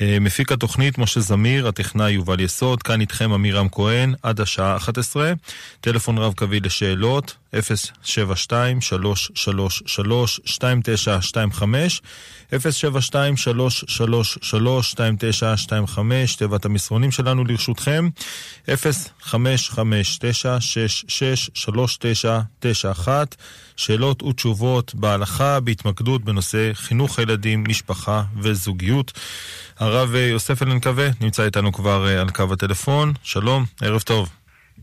מפיק התוכנית משה זמיר, הטכנאי יובל יסוד, כאן איתכם עמירם כהן, עד השעה 11. טלפון רב קווי לשאלות, 072-333-2925, 072-333-2925, תיבת המסרונים שלנו לרשותכם, 0559-663991, שאלות ותשובות בהלכה, בהתמקדות בנושא חינוך הילדים, משפחה וזוגיות. הרב יוסף אלנקווה נמצא איתנו כבר על קו הטלפון, שלום, ערב טוב.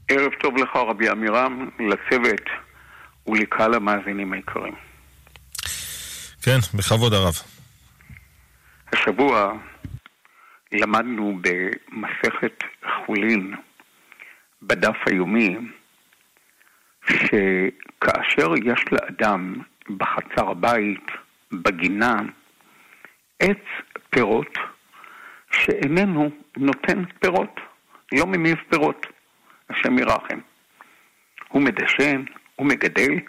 ערב טוב לך רבי עמירם, לצוות ולקהל המאזינים היקרים. כן, בכבוד הרב. השבוע למדנו במסכת חולין, בדף היומי, שכאשר יש לאדם בחצר הבית, בגינה, עץ פירות שאיננו נותן פירות, לא מניב פירות. השם ירחם. הוא מדשן, הוא מגדל,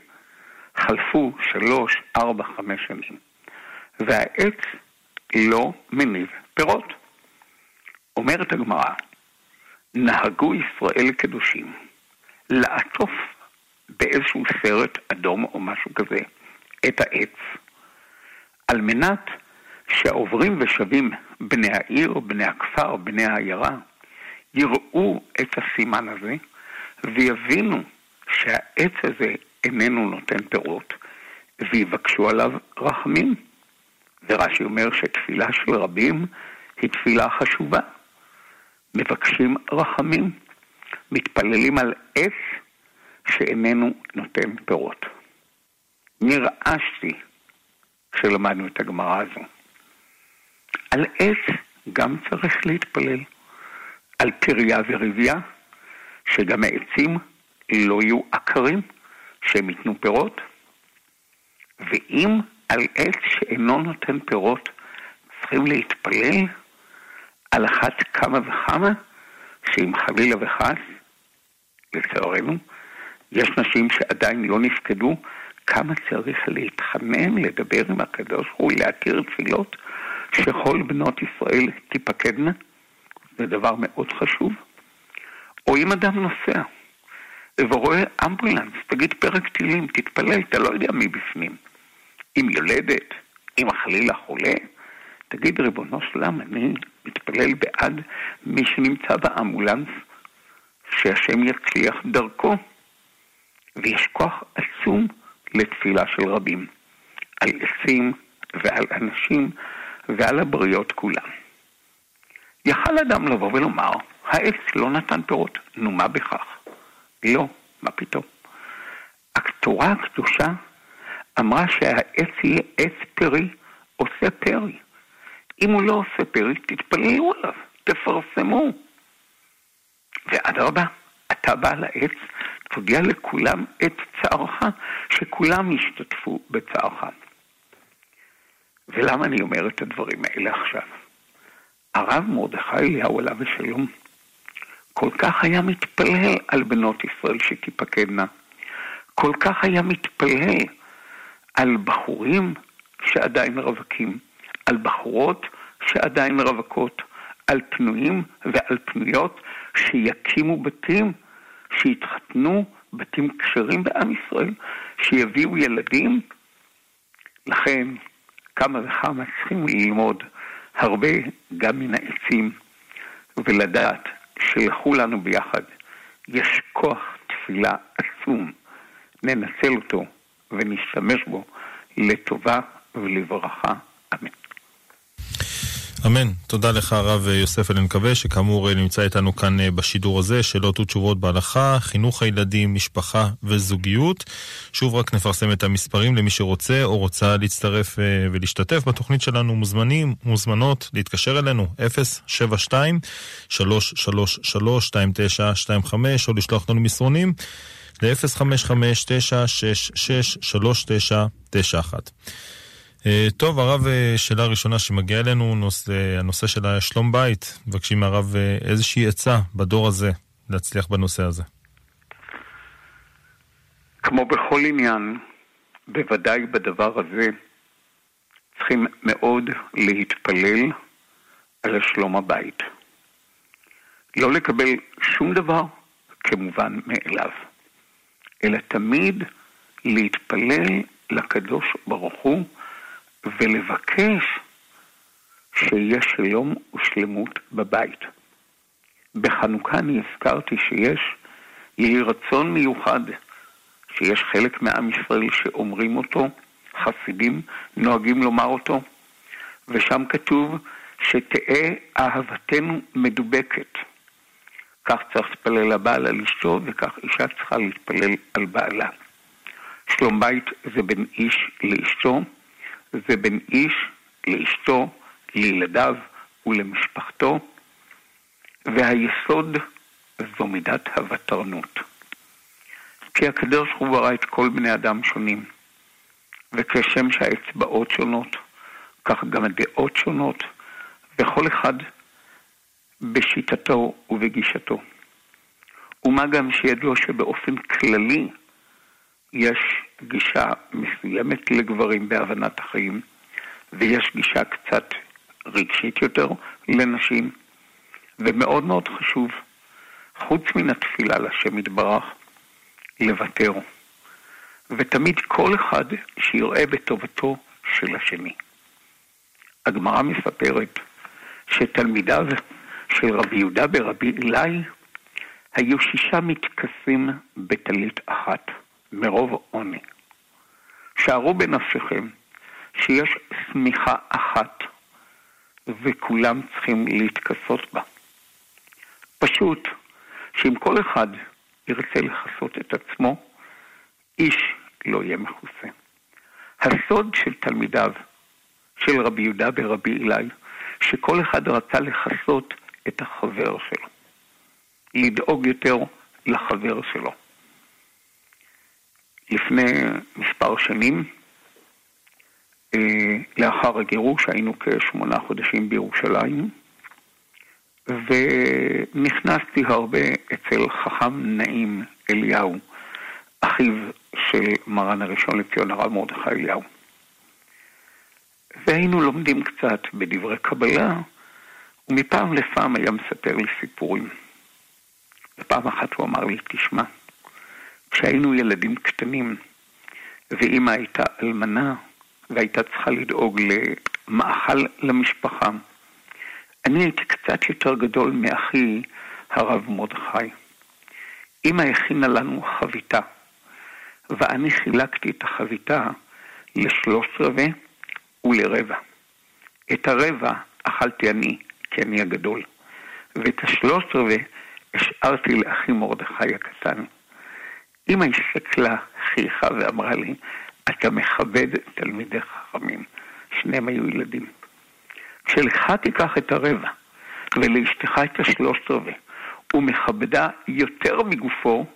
חלפו שלוש, ארבע, חמש שנים, והעץ לא מניב פירות. אומרת הגמרא, נהגו ישראל קדושים לעטוף באיזשהו סרט אדום או משהו כזה את העץ, על מנת שהעוברים ושבים בני העיר, בני הכפר, בני העיירה, יראו את הסימן הזה ויבינו שהעץ הזה איננו נותן פירות ויבקשו עליו רחמים. ורש"י אומר שתפילה של רבים היא תפילה חשובה. מבקשים רחמים, מתפללים על עץ שאיננו נותן פירות. נרעשתי כשלמדנו את הגמרא הזו. על עץ גם צריך להתפלל. על פריה ורבייה, שגם העצים לא יהיו עקרים, שהם ייתנו פירות. ואם על עץ שאינו נותן פירות צריכים להתפלל, על אחת כמה וכמה, שאם חלילה וחס, לצערנו, יש נשים שעדיין לא נפקדו, כמה צריך להתחנן, לדבר עם הקדוש ברוך הוא, להתיר תפילות, שכל בנות ישראל תיפקדנה. זה דבר מאוד חשוב. או אם אדם נוסע ורואה אמבולנס, תגיד פרק תהילים, תתפלל, אתה לא יודע מי בפנים. אם יולדת, אם חלילה חולה, תגיד ריבונו של עולם, אני מתפלל בעד מי שנמצא באמבולנס, שהשם יצליח דרכו. ויש כוח עצום לתפילה של רבים, על עצים ועל אנשים ועל הבריות כולם. יכל אדם לבוא ולומר, העץ לא נתן פירות, נו מה בכך? לא, מה פתאום? התורה הקדושה אמרה שהעץ יהיה עץ פרי, עושה פרי. אם הוא לא עושה פרי, תתפללו עליו, תפרסמו. ואדרבה, אתה בעל העץ, תודיע לכולם את צערך, שכולם ישתתפו בצערך. ולמה אני אומר את הדברים האלה עכשיו? הרב מרדכי אליהו עליו השלום כל כך היה מתפלל על בנות ישראל שתיפקדנה. כל כך היה מתפלל על בחורים שעדיין רווקים, על בחורות שעדיין רווקות, על פנויים ועל פנויות שיקימו בתים, שיתחתנו, בתים כשרים בעם ישראל, שיביאו ילדים. לכן, כמה וכמה צריכים ללמוד הרבה גם מן העצים, ולדעת שלכולנו ביחד יש כוח תפילה עצום, ננצל אותו ונשתמש בו לטובה ולברכה. אמן. אמן. תודה לך הרב יוסף אלנקווה, שכאמור נמצא איתנו כאן אה, בשידור הזה, שאלות ותשובות בהלכה, חינוך הילדים, משפחה וזוגיות. שוב רק נפרסם את המספרים למי שרוצה או רוצה להצטרף אה, ולהשתתף בתוכנית שלנו, מוזמנים, מוזמנות להתקשר אלינו, 072-333-2925, או לשלוח לנו מסרונים ל-055-966-3991. אה, טוב, הרב, אה, שאלה ראשונה שמגיעה אלינו, נושא, הנושא של שלום בית. מבקשים מהרב אה, איזושהי עצה בדור הזה להצליח בנושא הזה. כמו בכל עניין, בוודאי בדבר הזה, צריכים מאוד להתפלל על שלום הבית. לא לקבל שום דבר כמובן מאליו, אלא תמיד להתפלל לקדוש ברוך הוא ולבקש שיהיה שלום ושלמות בבית. בחנוכה אני הזכרתי שיש יהי רצון מיוחד, שיש חלק מעם ישראל שאומרים אותו, חסידים נוהגים לומר אותו, ושם כתוב שתהא אהבתנו מדובקת. כך צריך להתפלל הבעל על אשתו, וכך אישה צריכה להתפלל על בעלה. שלום בית זה בין איש לאשתו, זה בין איש לאשתו, לילדיו ולמשפחתו, והיסוד זו מידת הוותרנות. כי הקדוש הוא ברא את כל בני אדם שונים, וכשם שהאצבעות שונות, כך גם הדעות שונות, וכל אחד בשיטתו ובגישתו. ומה גם שידוע שבאופן כללי יש גישה מסוימת לגברים בהבנת החיים, ויש גישה קצת רגשית יותר לנשים, ומאוד מאוד חשוב, חוץ מן התפילה לשם יתברך, לוותר. ותמיד כל אחד שיראה בטובתו של השני. הגמרא מספרת שתלמידיו של רבי יהודה ברבי אלי היו שישה מתכסים בטלית אחת, מרוב עוני. שערו בנפשכם שיש שמיכה אחת וכולם צריכים להתכסות בה. פשוט שאם כל אחד ירצה לכסות את עצמו, איש לא יהיה מכוסה. הסוד של תלמידיו, של רבי יהודה ברבי אלי, שכל אחד רצה לכסות את החבר שלו, לדאוג יותר לחבר שלו. לפני מספר שנים, אה, לאחר הגירוש, היינו כשמונה חודשים בירושלים, ונכנסתי הרבה אצל חכם נעים אליהו, אחיו של מרן הראשון לציון הרב מרדכי אליהו. והיינו לומדים קצת בדברי קבלה, ומפעם לפעם היה מספר לי סיפורים. ופעם אחת הוא אמר לי, תשמע, כשהיינו ילדים קטנים, ואימא הייתה אלמנה, והייתה צריכה לדאוג למאכל למשפחה, אני הייתי קצת יותר גדול מאחי הרב מרדכי. אמא הכינה לנו חביתה, ואני חילקתי את החביתה לשלוש רבעי ולרבע. את הרבע אכלתי אני, כי אני הגדול, ואת השלוש רבעי השארתי לאחי מרדכי הקטן. אמא הסתכלה, חייכה ואמרה לי, אתה מכבד תלמידי חכמים. שניהם היו ילדים. כשלך תיקח את הרבע ולאשתך את השלושת רבעי ומכבדה יותר מגופו,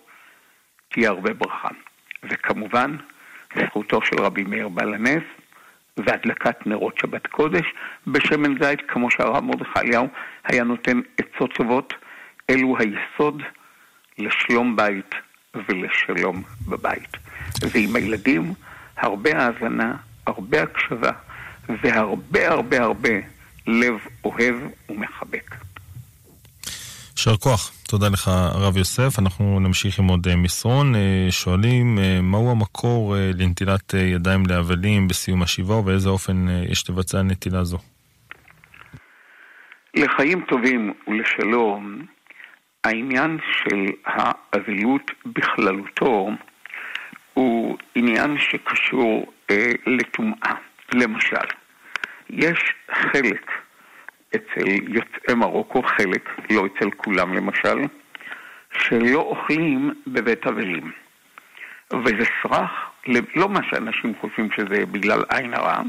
תהיה הרבה ברכה. וכמובן, זכותו של רבי מאיר בעל הנס והדלקת נרות שבת קודש בשמן זית, כמו שהרב מרדכי אליהו היה נותן עצות טובות, אלו היסוד לשלום בית ולשלום בבית. ועם הילדים, הרבה האזנה, הרבה הקשבה והרבה הרבה הרבה לב אוהב ומחבק. יישר כוח. תודה לך, הרב יוסף. אנחנו נמשיך עם עוד אה, מסרון. אה, שואלים, אה, מהו המקור לנטילת ידיים לאבלים בסיום השבעה, ובאיזה אופן יש לבצע נטילה זו? לחיים טובים ולשלום, העניין של האבלות בכללותו הוא עניין שקשור אה, לטומאה. למשל, יש חלק אצל יוצאי מרוקו, חלק, לא אצל כולם למשל, שלא אוכלים בבית אבלים. וזה סרח, לא מה שאנשים חושבים שזה בגלל עין הרע,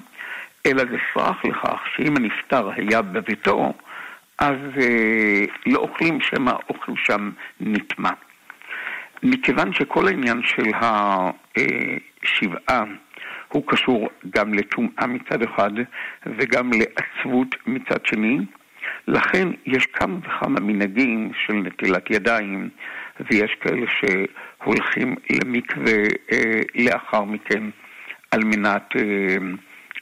אלא זה סרח לכך שאם הנפטר היה בביתו, אז אה, לא אוכלים שמא האוכל שם נטמע. מכיוון שכל העניין של השבעה הוא קשור גם לטומאה מצד אחד וגם לעצבות מצד שני. לכן יש כמה וכמה מנהגים של נטילת ידיים, ויש כאלה שהולכים למקווה אה, לאחר מכן על מנת אה,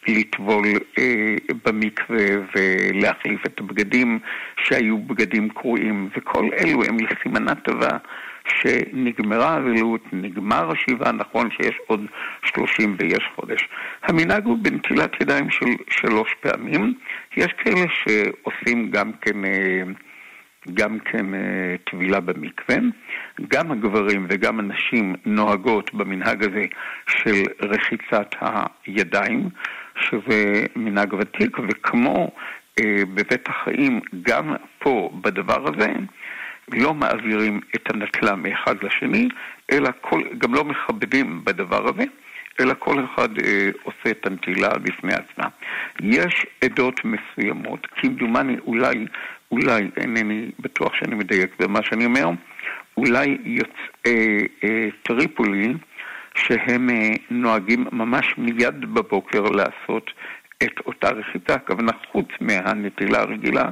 לטבול אה, במקווה ולהחליף את הבגדים שהיו בגדים קרועים, וכל אלו הם לסימנה טובה שנגמרה האבלות, נגמר השבעה, נכון שיש עוד שלושים ויש חודש. המנהג הוא בנטילת ידיים של שלוש פעמים, יש כאלה שעושים גם כן... אה, גם כן אה, טבילה במקווה. גם הגברים וגם הנשים נוהגות במנהג הזה של רחיצת הידיים, שזה מנהג ותיק, וכמו אה, בבית החיים, גם פה בדבר הזה, לא מעבירים את הנטלה מאחד לשני, אלא כל, גם לא מכבדים בדבר הזה. אלא כל אחד אה, עושה את הנטילה בפני עצמה. יש עדות מסוימות, כמדומני אולי, אולי, אינני בטוח שאני מדייק במה שאני אומר, אולי יוצאי אה, טריפולי, שהם אה, נוהגים ממש מיד בבוקר לעשות את אותה רחיצה, הכוונה חוץ מהנטילה הרגילה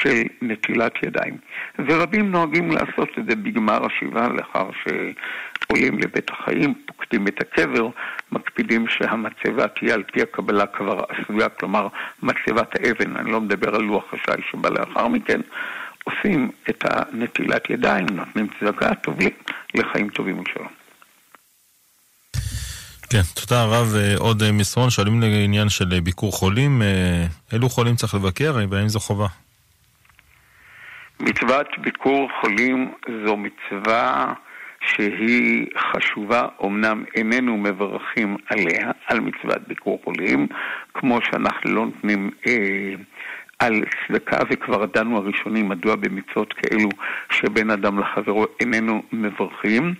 של נטילת ידיים. ורבים נוהגים לעשות את זה בגמר השבעה לאחר שעולים לבית החיים, פוקדים את הקבר, מקפידים שהמצבה תהיה על פי הקבלה כבר עשויה, כלומר מצבת האבן, אני לא מדבר על לוח השי שבא לאחר מכן, עושים את הנטילת ידיים, נותנים צדקה, טובים לחיים טובים ושלום. כן, תודה רב. אה, עוד אה, מסרון, שואלים לעניין של אה, ביקור חולים, אילו חולים צריך לבקר והאם זו חובה? מצוות ביקור חולים זו מצווה שהיא חשובה, אמנם איננו מברכים עליה, על מצוות ביקור חולים, כמו שאנחנו לא נותנים אה, על צדקה, וכבר דנו הראשונים מדוע במצוות כאלו שבין אדם לחברו איננו מברכים,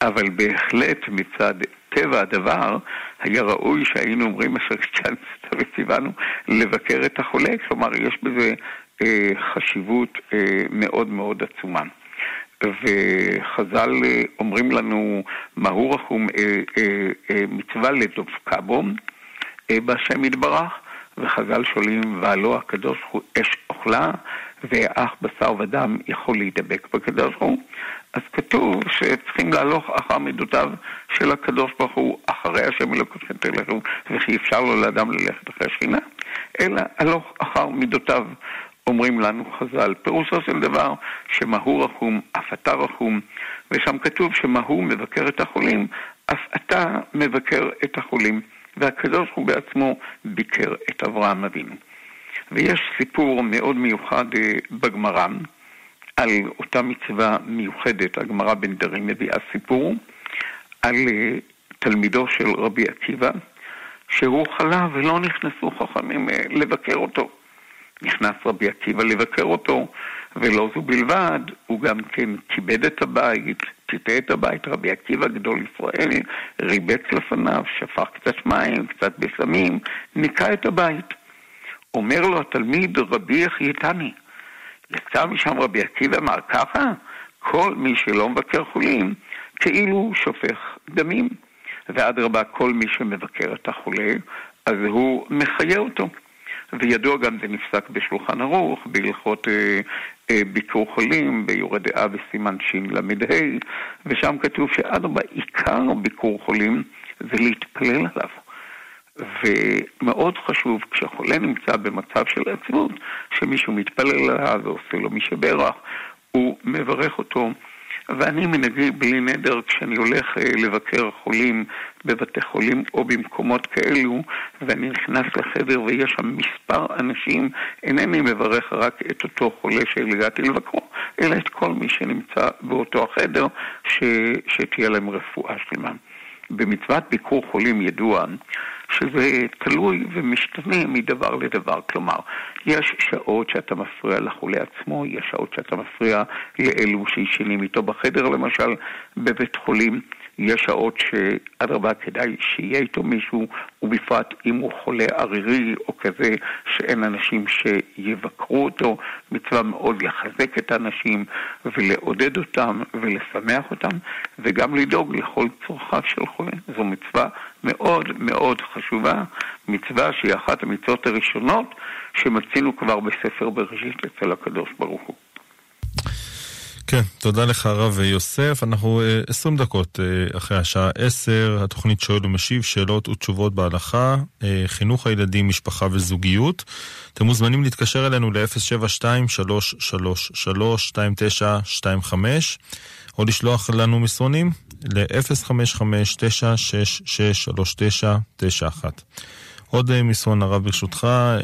אבל בהחלט מצד טבע הדבר, היה ראוי שהיינו אומרים אשר צ'אנסטה וציוונו לבקר את החולה, כלומר יש בזה אה, חשיבות אה, מאוד מאוד עצומה. וחז"ל אה, אומרים לנו, מהו רחום אה, אה, מצווה לדבקה בו בהשם יתברך, וחז"ל שואלים, והלא הקדוש הוא אש אוכלה, ואך בשר ודם יכול להידבק בקדוש הוא. אז כתוב שצריכים להלוך אחר מידותיו של הקדוש ברוך הוא, אחרי השם אלוקיכם תלכו, וכי אפשר לו לאדם ללכת אחרי השכינה, אלא הלוך אחר מידותיו. אומרים לנו חז"ל, פירושו של דבר שמהו רחום, אף אתה רחום, ושם כתוב שמהו מבקר את החולים, אף אתה מבקר את החולים, והקדוש הוא בעצמו ביקר את אברהם אבינו. ויש סיפור מאוד מיוחד אה, בגמרא על אותה מצווה מיוחדת, הגמרא בנדרים מביאה סיפור על אה, תלמידו של רבי עקיבא, שהוא חלה ולא נכנסו חכמים אה, לבקר אותו. נכנס רבי עקיבא לבקר אותו, ולא זו בלבד, הוא גם כן כיבד את הבית, ציטה את הבית, רבי עקיבא גדול ישראל, ריבץ לפניו, שפך קצת מים, קצת בשמים, ניקה את הבית. אומר לו התלמיד, רבי יחייתני, יצא משם רבי עקיבא, אמר ככה, כל מי שלא מבקר חולים, כאילו שופך דמים. ואדרבה, כל מי שמבקר את החולה, אז הוא מחיה אותו. וידוע גם זה נפסק בשולחן ערוך, בהלכות אה, אה, ביקור חולים, ביורה דעה בסימן של"ה, ושם כתוב שאדרבה, עיקר ביקור חולים זה להתפלל עליו. ומאוד חשוב כשהחולה נמצא במצב של עצבות, שמישהו מתפלל עליו ועושה לו מי שברך, הוא מברך אותו. ואני מנהגי בלי נדר כשאני הולך אה, לבקר חולים בבתי חולים או במקומות כאלו, ואני נכנס לחדר ויש שם מספר אנשים, אינני מברך רק את אותו חולה שהגעתי לבקרו, אלא את כל מי שנמצא באותו החדר, ש... שתהיה להם רפואה שלמה. במצוות ביקור חולים ידוע שזה תלוי ומשתנה מדבר לדבר. כלומר, יש שעות שאתה מפריע לחולה עצמו, יש שעות שאתה מפריע לאלו שישנים איתו בחדר, למשל, בבית חולים. יש שעות שאדרבה כדאי שיהיה איתו מישהו, ובפרט אם הוא חולה ערירי או כזה שאין אנשים שיבקרו אותו, מצווה מאוד לחזק את האנשים ולעודד אותם ולשמח אותם, וגם לדאוג לכל צורכיו של חולה. זו מצווה מאוד מאוד חשובה, מצווה שהיא אחת המצוות הראשונות שמצינו כבר בספר בראשית אצל הקדוש ברוך הוא. כן, תודה לך הרב יוסף. אנחנו 20 אה, דקות אה, אחרי השעה 10, התוכנית שואל ומשיב, שאלות ותשובות בהלכה, אה, חינוך הילדים, משפחה וזוגיות. אתם מוזמנים להתקשר אלינו ל-072-333-2925, או לשלוח לנו מסרונים ל-055-966-3991. עוד אה, מסרון הרב ברשותך, אה,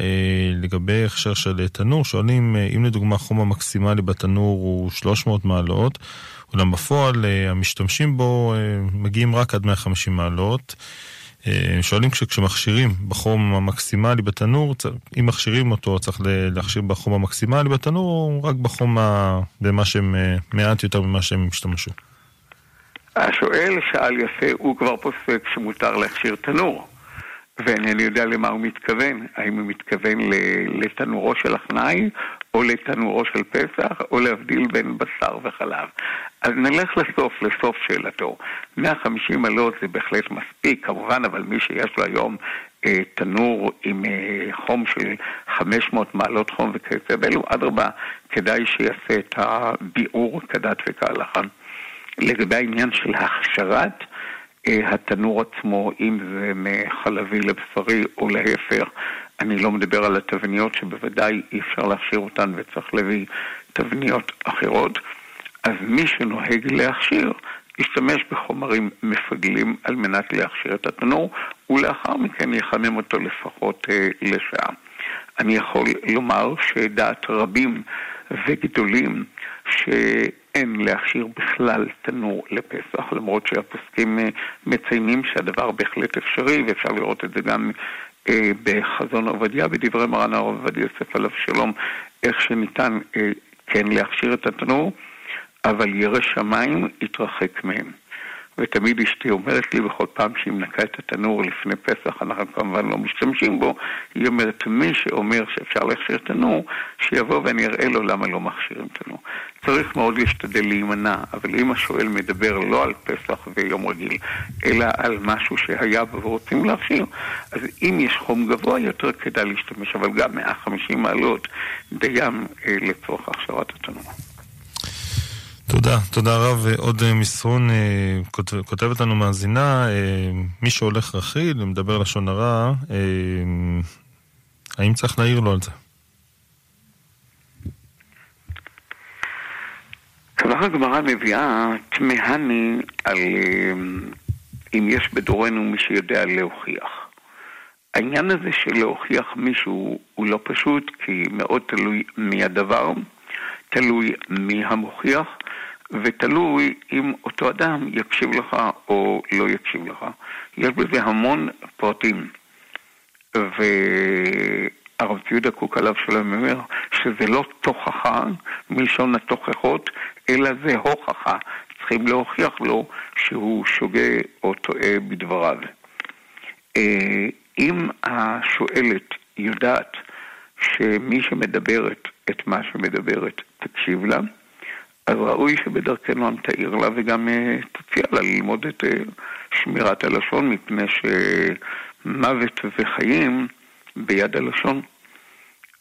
לגבי הכשר של תנור, שואלים אה, אם לדוגמה החום המקסימלי בתנור הוא 300 מעלות, אולם בפועל המשתמשים בו מגיעים רק עד 150 מעלות. שואלים כשמכשירים בחום המקסימלי בתנור, אם מכשירים אותו צריך להכשיר בחום המקסימלי בתנור או רק בחום, במה שהם, מעט יותר ממה שהם השתמשו? השואל שאל יפה, הוא כבר פוסק שמותר להכשיר תנור. ואינני יודע למה הוא מתכוון, האם הוא מתכוון לתנורו של הכנאי, או לתנורו של פסח, או להבדיל בין בשר וחלב. אז נלך לסוף, לסוף שאלתו. 150 מעלות זה בהחלט מספיק, כמובן, אבל מי שיש לו היום אה, תנור עם אה, חום של 500 מעלות חום וכיוצא באלו, אדרבה, כדאי שיעשה את הביעור כדת וכהלכה. לגבי העניין של הכשרת התנור עצמו, אם זה מחלבי לבשרי או להפך. אני לא מדבר על התבניות שבוודאי אי אפשר להכשיר אותן וצריך להביא תבניות אחרות. אז מי שנוהג להכשיר, ישתמש בחומרים מפגלים על מנת להכשיר את התנור, ולאחר מכן יחמם אותו לפחות אה, לשעה. אני יכול לומר שדעת רבים וגדולים שאין להכשיר בכלל תנור לפסח, למרות שהפוסקים אה, מציינים שהדבר בהחלט אפשרי, ואפשר לראות את זה גם אה, בחזון עובדיה, בדברי מרן הרב עובדיה יוסף עליו שלום, איך שניתן אה, כן להכשיר את התנור, אבל ירא שמיים יתרחק מהם. ותמיד אשתי אומרת לי בכל פעם שהיא מנקה את התנור לפני פסח, אנחנו כמובן לא משתמשים בו, היא אומרת, מי שאומר שאפשר להכשיר תנור, שיבוא ואני אראה לו למה לא מכשירים תנור. צריך מאוד להשתדל להימנע, אבל אם השואל מדבר לא על פסח ויום רגיל, אלא על משהו שהיה ורוצים להכשיר, אז אם יש חום גבוה יותר כדאי להשתמש, אבל גם 150 מעלות דיים אה, לצורך הכשרת התנור. תודה, תודה רב. עוד אה, מסרון אה, כותבת לנו מאזינה, אה, מי שהולך רכיל ומדבר לשון הרע, האם צריך להעיר לו על זה? כבר הגמרא מביאה, תמהני על אם יש בדורנו מי שיודע להוכיח. העניין הזה של להוכיח מישהו הוא לא פשוט, כי מאוד תלוי מי הדבר, תלוי מי המוכיח, ותלוי אם אותו אדם יקשיב לך או לא יקשיב לך. יש בזה המון פרטים. והרב ציודה קוק עליו שלום אומר שזה לא תוכחה מלשון התוכחות, אלא זה הוכחה. צריכים להוכיח לו שהוא שוגה או טועה בדבריו. אה, אם השואלת יודעת שמי שמדברת את מה שמדברת תקשיב לה, אז ראוי שבדרכנו תעיר לה וגם אה, תציע לה ללמוד את אה, שמירת הלשון, מפני שמוות וחיים ביד הלשון.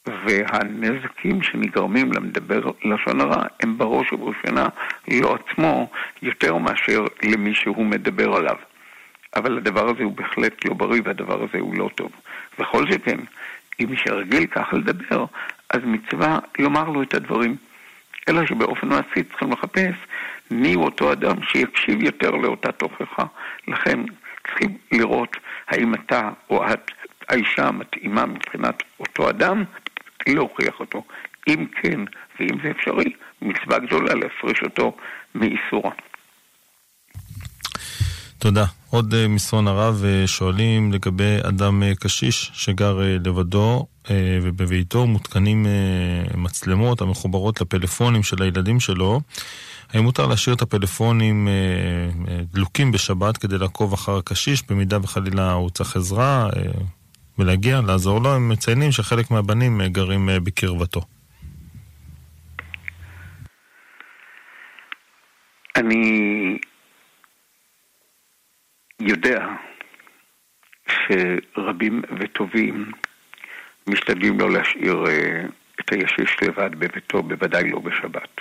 והנזקים שנגרמים למדבר לשון הרע הם בראש ובראשונה לא עצמו יותר מאשר למי שהוא מדבר עליו. אבל הדבר הזה הוא בהחלט לא בריא והדבר הזה הוא לא טוב. וכל שכן, אם מי שרגיל ככה לדבר, אז מצווה לומר לו את הדברים. אלא שבאופן מעשי צריכים לחפש מי הוא אותו אדם שיקשיב יותר לאותה תוכחה. לכן צריכים לראות האם אתה או את האישה המתאימה מבחינת אותו אדם, להוכיח אותו. אם כן, ואם זה אפשרי, מצווה גדולה להפריש אותו מאיסורה. תודה. עוד אה, מסרון הרב אה, שואלים לגבי אדם אה, קשיש שגר לבדו ובביתו מותקנים מצלמות המחוברות לפלאפונים של הילדים שלו. האם מותר להשאיר את הפלאפונים דלוקים בשבת כדי לעקוב אחר הקשיש במידה וחלילה הוא צריך עזרה ולהגיע, לעזור לו? הם מציינים שחלק מהבנים גרים בקרבתו. אני יודע שרבים וטובים משתדלים לא להשאיר אה, את הישיש לבד בביתו, בוודאי לא בשבת.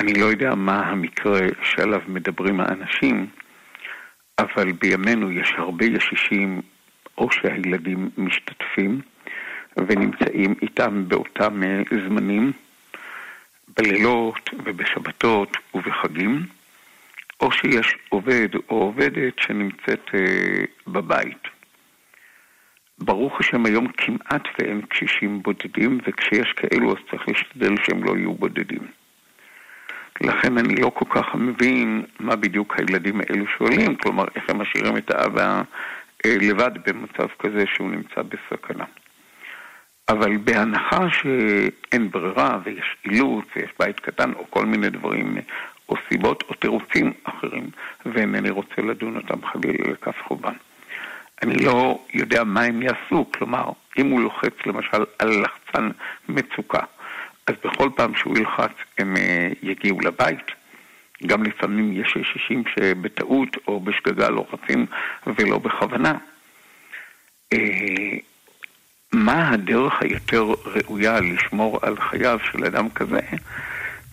אני לא יודע מה המקרה שעליו מדברים האנשים, אבל בימינו יש הרבה ישישים, או שהילדים משתתפים ונמצאים איתם באותם אה, זמנים, בלילות ובשבתות ובחגים, או שיש עובד או עובדת שנמצאת אה, בבית. ברוך השם היום כמעט ואין קשישים בודדים, וכשיש כאלו אז צריך להשתדל שהם לא יהיו בודדים. לכן אני לא כל כך מבין מה בדיוק הילדים האלו שואלים, כלומר איך הם משאירים את האבא אה, לבד במצב כזה שהוא נמצא בסכנה. אבל בהנחה שאין ברירה ויש אילוץ ויש בית קטן או כל מיני דברים או סיבות או תירוצים אחרים, ואינני רוצה לדון אותם חלילה לכף חובן. אני לא יודע מה הם יעשו, כלומר, אם הוא לוחץ למשל על לחצן מצוקה, אז בכל פעם שהוא ילחץ הם אה, יגיעו לבית. גם לפעמים יש ישישים שבטעות או בשגגה לוחצים ולא בכוונה. אה, מה הדרך היותר ראויה לשמור על חייו של אדם כזה?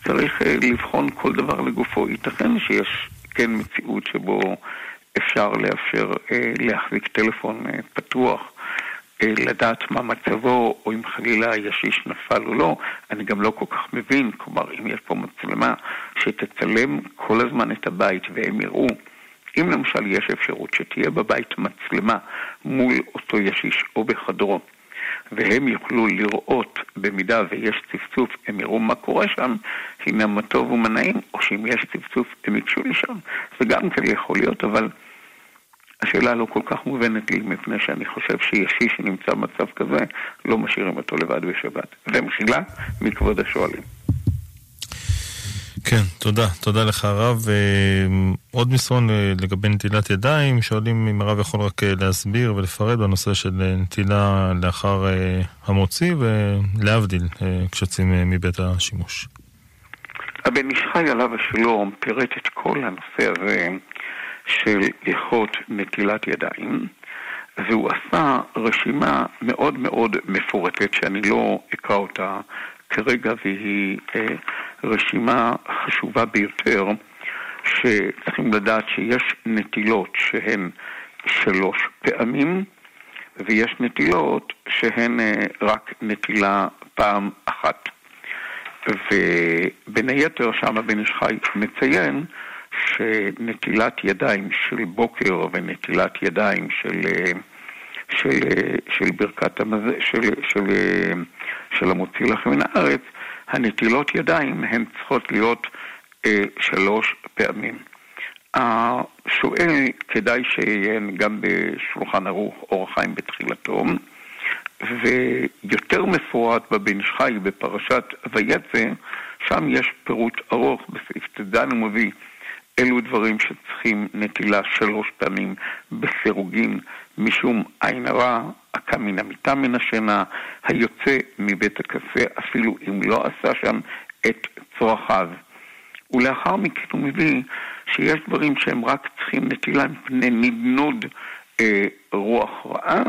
צריך אה, לבחון כל דבר לגופו. ייתכן שיש כן מציאות שבו אפשר לאפשר להחזיק טלפון פתוח אה, לדעת מה מצבו, או אם חלילה הישיש נפל או לא. אני גם לא כל כך מבין, כלומר, אם יש פה מצלמה שתצלם כל הזמן את הבית והם יראו, אם למשל יש אפשרות שתהיה בבית מצלמה מול אותו ישיש או בחדרו, והם יוכלו לראות במידה ויש צפצוף, הם יראו מה קורה שם, הנה מה טוב ומה נעים, או שאם יש צפצוף הם ייגשו לשם. זה גם כן יכול להיות, אבל... השאלה לא כל כך מובנת לי, מפני שאני חושב שישי שנמצא במצב כזה, לא משאירים אותו לבד בשבת. ומחילה מכבוד השואלים. כן, תודה. תודה לך הרב. אה, עוד מסרון אה, לגבי נטילת ידיים, שואלים אם הרב יכול רק אה, להסביר ולפרט בנושא של נטילה לאחר המוציא ולהבדיל כשיוצאים מבית השימוש. הבן איש חי עליו השלום פירט את כל הנושא הזה של הלכות נטילת ידיים, והוא עשה רשימה מאוד מאוד מפורטת, שאני לא אקרא אותה כרגע, והיא אה, רשימה חשובה ביותר, שצריכים לדעת שיש נטילות שהן שלוש פעמים, ויש נטילות שהן אה, רק נטילה פעם אחת. ובין היתר שם הבן איש חי מציין שנטילת ידיים של בוקר ונטילת ידיים של, של, של ברכת המז... של, של, של המוציא לכם מן הארץ, הנטילות ידיים הן צריכות להיות אה, שלוש פעמים. השואל, כדאי שיעיין גם בשולחן ערוך אור החיים בתחילתו, ויותר מפורט בבן חי בפרשת ויצא, שם יש פירוט ארוך בסעיף ט"ז הוא מביא אלו דברים שצריכים נטילה שלוש פעמים בסירוגין, משום עין הרע, הקם מן המיטה מן השינה, היוצא מבית הקפה, אפילו אם לא עשה שם את צרכיו. ולאחר מכן הוא מביא שיש דברים שהם רק צריכים נטילה מפני נדנוד אה, רוח רעה,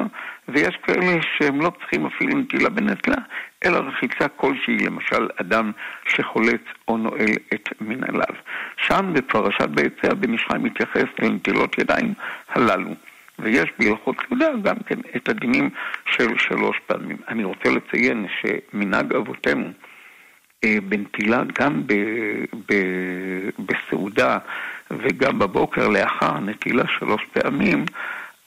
ויש כאלה שהם לא צריכים אפילו נטילה בנטלה, אלא רחיצה כלשהי, למשל אדם שחולץ או נועל את מנהליו. שם בפרשת ביצע בן ישחי מתייחס לנטילות ידיים הללו. ויש בהלכות יהודה גם כן את הדינים של שלוש פעמים. אני רוצה לציין שמנהג אבותינו אה, בנטילה גם ב, ב, בסעודה וגם בבוקר לאחר נטילה שלוש פעמים,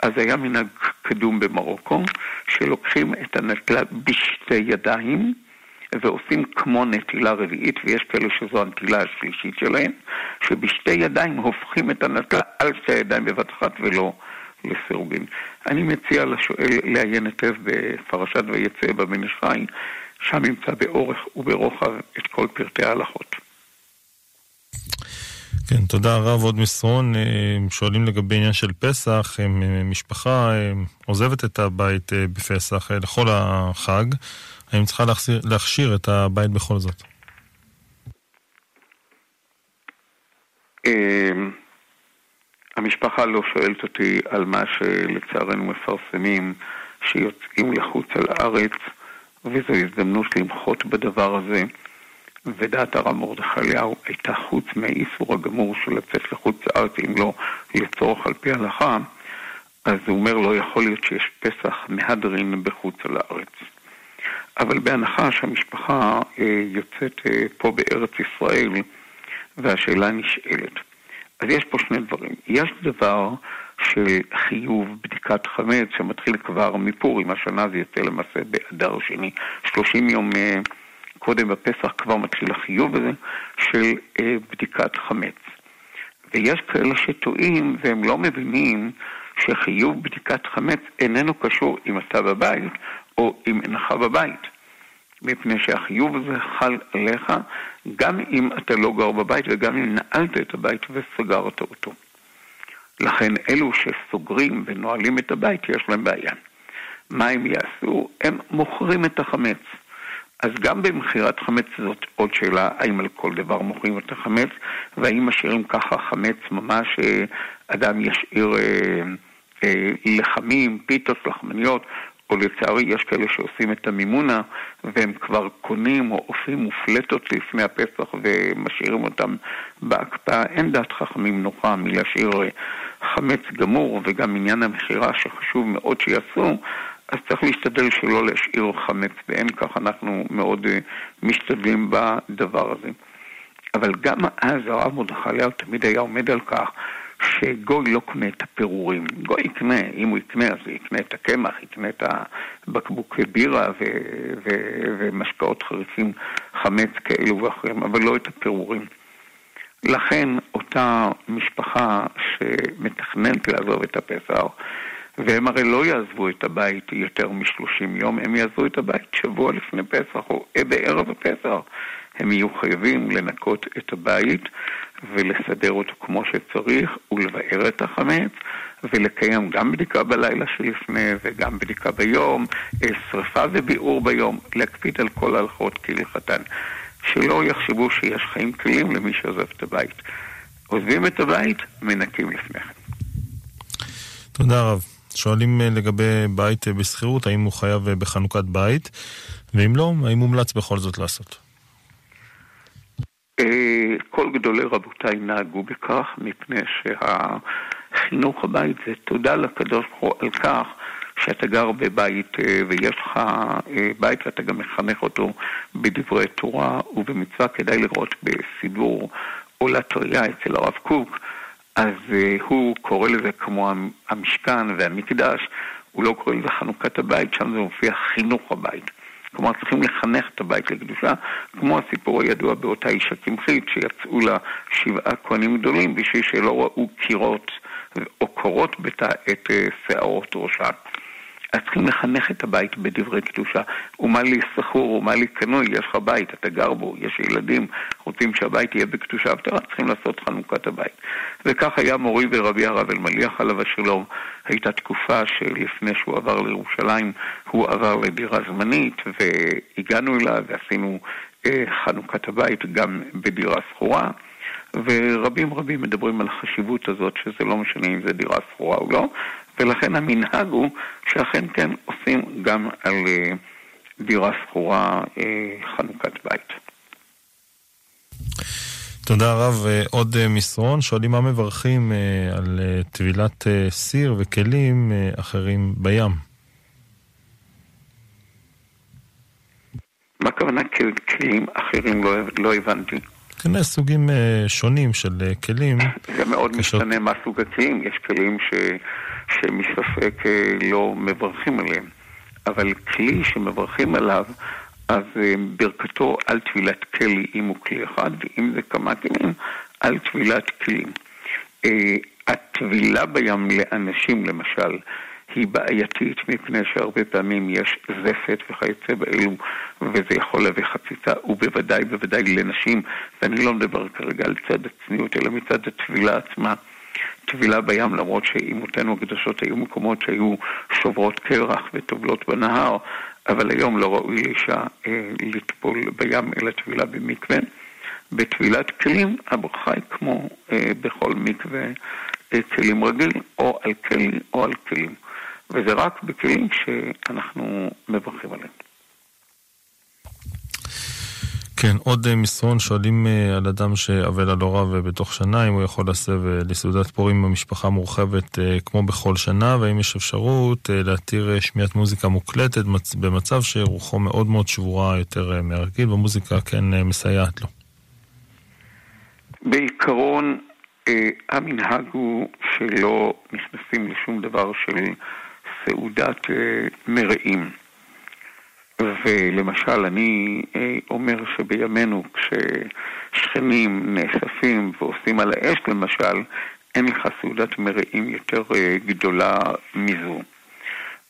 אז היה מנהג קדום במרוקו, שלוקחים את הנטלה בשתי ידיים ועושים כמו נטילה רביעית, ויש כאלה שזו הנטילה השלישית שלהם, שבשתי ידיים הופכים את הנטלה על שתי הידיים בבת אחת ולא לסירוגין. אני מציע לשואל לעיין היטב בפרשת ויצא בבן חי, שם נמצא באורך וברוחב את כל פרטי ההלכות. כן, תודה רב. עוד מסרון, אה, שואלים לגבי עניין של פסח, אה, משפחה אה, עוזבת את הבית בפסח לכל החג, האם צריכה להכשיר, להכשיר את הבית בכל זאת? המשפחה לא שואלת אותי על מה שלצערנו מפרסמים, שיוצאים לחוץ על הארץ, וזו הזדמנות למחות בדבר הזה. ודעת הרב מרדכי אליהו הייתה חוץ מהאיסור הגמור של לצאת לחוץ לארץ, אם לא לצורך על פי ההלכה, אז הוא אומר לא יכול להיות שיש פסח מהדרין בחוץ לארץ. אבל בהנחה שהמשפחה אה, יוצאת אה, פה בארץ ישראל והשאלה נשאלת. אז יש פה שני דברים. יש דבר של חיוב בדיקת חמץ שמתחיל כבר מפורים, השנה זה יוצא למעשה באדר שני, 30 יום אה, קודם בפסח כבר מתחיל החיוב הזה של בדיקת חמץ. ויש כאלה שטועים והם לא מבינים שחיוב בדיקת חמץ איננו קשור אם אתה בבית או אם אינך בבית. מפני שהחיוב הזה חל עליך גם אם אתה לא גר בבית וגם אם נעלת את הבית וסגרת אותו. לכן אלו שסוגרים ונועלים את הבית, יש להם בעיה. מה הם יעשו? הם מוכרים את החמץ. אז גם במכירת חמץ זאת עוד שאלה, האם על כל דבר מוכרים את החמץ, והאם משאירים ככה חמץ ממש, אה, אדם ישאיר אה, אה, לחמים, פיתות, לחמניות, או לצערי יש כאלה שעושים את המימונה והם כבר קונים או עושים מופלטות לפני הפסח ומשאירים אותם בהקפאה. אין דעת חכמים נוחה מלהשאיר אה, חמץ גמור וגם עניין המכירה שחשוב מאוד שיעשו, אז צריך להשתדל שלא להשאיר חמץ ואין כך אנחנו מאוד uh, משתדלים בדבר הזה. אבל גם אז הרב מרדכי אליהו תמיד היה עומד על כך שגוי לא קונה את הפירורים. גוי יקנה, אם הוא יקנה אז הוא יקנה את הקמח, יקנה את הבקבוק בירה ו- ו- ומשקאות חריפים, חמץ כאלו ואחרים, אבל לא את הפירורים. לכן אותה משפחה שמתכננת לעזוב את הפסח, והם הרי לא יעזבו את הבית יותר משלושים יום, הם יעזבו את הבית שבוע לפני פסח או בערב הפסח. הם יהיו חייבים לנקות את הבית ולסדר אותו כמו שצריך ולבאר את החמץ ולקיים גם בדיקה בלילה שלפני וגם בדיקה ביום, אה, שרפה וביעור ביום, להקפיד על כל ההלכות כהלכתן. שלא יחשבו שיש חיים קלים למי שעוזב את הבית. עוזבים את הבית, מנקים לפני כן. תודה רב. שואלים אה, לגבי בית אה, בשכירות, האם הוא חייב בחנוכת בית, ואם לא, האם מומלץ בכל זאת לעשות? אה, כל גדולי רבותיי נהגו בכך, מפני שהחינוך הבית זה תודה לקדוש ברוך הוא על כך שאתה גר בבית אה, ויש לך אה, בית ואתה גם מחנך אותו בדברי תורה ובמצווה, כדאי לראות בסידור עולה טריה אצל הרב קוק, אז הוא קורא לזה כמו המשכן והמקדש, הוא לא קורא לזה חנוכת הבית, שם זה מופיע חינוך הבית. כלומר צריכים לחנך את הבית לקדושה, כמו הסיפור הידוע באותה אישה קמחית שיצאו לה שבעה כהנים גדולים בשביל שלא ראו קירות או קורות בתא את אה, שערות ראשה. אז צריכים לחנך את הבית בדברי קדושה. ומה לי סחור ומה לי קנוי, יש לך בית, אתה גר בו, יש ילדים, רוצים שהבית יהיה בקדושה, ואתה צריכים לעשות חנוכת הבית. וכך היה מורי ורבי הרב אלמליח עליו השלום. הייתה תקופה שלפני שהוא עבר לירושלים, הוא עבר לדירה זמנית, והגענו אליו ועשינו אה, חנוכת הבית גם בדירה שכורה. ורבים רבים מדברים על החשיבות הזאת, שזה לא משנה אם זה דירה שכורה או לא, ולכן המנהג הוא שאכן כן עושים גם על אה, דירה שכורה אה, חנוכת בית. תודה רב. אה, עוד מסרון, שואלים מה מברכים על טבילת סיר וכלים אחרים בים. מה הכוונה כלים אחרים? לא, לא הבנתי. כנראה סוגים שונים של כלים. זה מאוד משנה מה סוג הכלים. יש כלים ש... שמספק אה, לא מברכים עליהם. אבל כלי שמברכים עליו, אז אה, ברכתו על טבילת כלי אם הוא כלי אחד, ואם זה כמה כלים, על טבילת כלים. אה, הטבילה בים לאנשים, למשל, היא בעייתית מפני שהרבה פעמים יש זפת וכיוצא באלו וזה יכול להביא חציצה ובוודאי בוודאי לנשים ואני לא מדבר כרגע על צד הצניעות אלא מצד הטבילה עצמה טבילה בים, למרות שאימותינו הקדושות היו מקומות שהיו שוברות קרח וטובלות בנהר, אבל היום לא ראוי לאישה אה, לטבול בים אלא טבילה במקווה. בטבילת כלים הברכה היא כמו אה, בכל מקווה אה, כלים רגיל, או על כלי או על כלים. וזה רק בכלים שאנחנו מברכים עליהם. כן, עוד אה, מסרון שואלים אה, על אדם שאבל על הוריו בתוך שנה, אם הוא יכול להסב לסעודת פורים במשפחה מורחבת כמו בכל שנה, והאם יש אפשרות להתיר שמיעת מוזיקה מוקלטת במצב שרוחו מאוד מאוד שבורה יותר מהרגיל, ומוזיקה כן מסייעת לו. בעיקרון, המנהג הוא שלא נכנסים לשום דבר של סעודת מרעים. ולמשל, אני אה, אומר שבימינו כששכנים נאספים ועושים על האש למשל, אין לך סעודת מרעים יותר אה, גדולה מזו.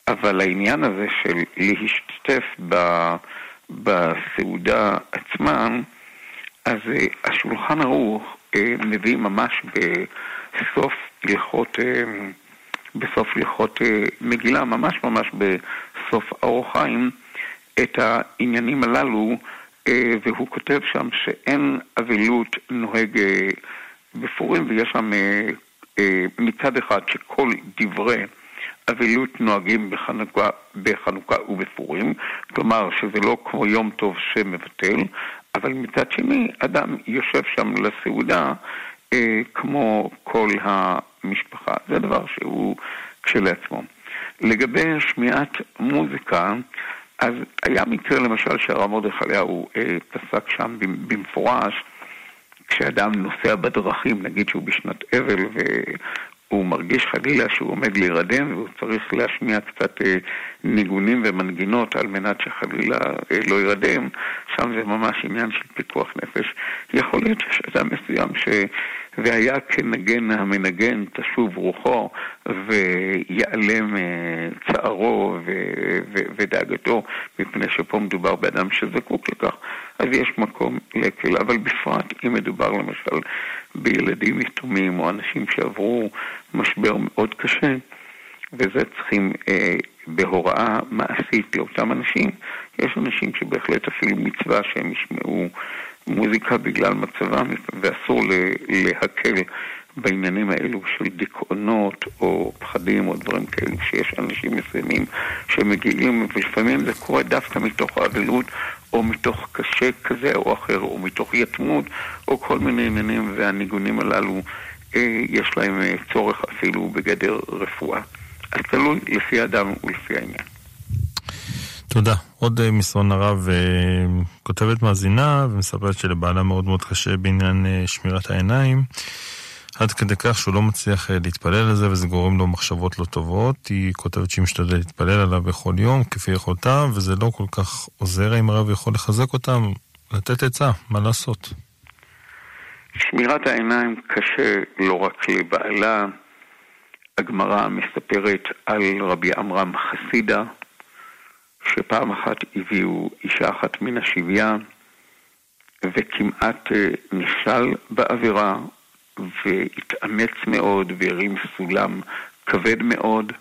אבל העניין הזה של להשתתף בסעודה עצמה, אז אה, השולחן ערוך מביא ממש בסוף הלכות, בסוף הלכות מגילה, ממש ממש בסוף אור חיים, את העניינים הללו, אה, והוא כותב שם שאין אבלות נוהג אה, בפורים, ויש שם אה, מצד אחד שכל דברי אבלות נוהגים בחנוכה, בחנוכה ובפורים, כלומר שזה לא כמו יום טוב שמבטל, אבל מצד שני, אדם יושב שם לסעודה אה, כמו כל המשפחה. זה דבר שהוא כשלעצמו. לגבי שמיעת מוזיקה, אז היה מקרה למשל שהרב מרדכי אליהו אה, פסק שם במפורש, כשאדם נוסע בדרכים, נגיד שהוא בשנת אבל והוא מרגיש חלילה שהוא עומד להירדם והוא צריך להשמיע קצת אה, ניגונים ומנגינות על מנת שחלילה אה, לא יירדם, שם זה ממש עניין של פיקוח נפש. יכול להיות שיש אדם מסוים ש... והיה כנגן המנגן תשוב רוחו ויעלם אה, צערו ודאגתו מפני שפה מדובר באדם שזקוק לכך, אז יש מקום להקל. אבל בפרט אם מדובר למשל בילדים יתומים או אנשים שעברו משבר מאוד קשה, וזה צריכים אה, בהוראה מעשית לאותם אנשים, יש אנשים שבהחלט אפילו מצווה שהם ישמעו מוזיקה בגלל מצבם, ואסור להקל בעניינים האלו של דיכאונות או פחדים או דברים כאלו שיש אנשים מסוימים שמגיעים, ולפעמים זה קורה דווקא מתוך האבלות או מתוך קשה כזה או אחר, או מתוך יתמות, או כל מיני עניינים, והניגונים הללו, אה, יש להם אה, צורך אפילו בגדר רפואה. אז תלוי לפי האדם ולפי העניין. תודה. עוד אה, מסרון הרב אה, כותבת מאזינה ומספרת שלבעלה מאוד מאוד קשה בעניין אה, שמירת העיניים. עד כדי כך שהוא לא מצליח להתפלל על זה וזה גורם לו מחשבות לא טובות. היא כותבת שהיא משתדלת להתפלל עליו בכל יום כפי יכולתה וזה לא כל כך עוזר אם הרב יכול לחזק אותם, לתת עצה, מה לעשות? שמירת העיניים קשה לא רק לבעלה. הגמרא מספרת על רבי עמרם חסידה, שפעם אחת הביאו אישה אחת מן השביה וכמעט אה, נכשל בעבירה והתאמץ מאוד והרים סולם כבד מאוד.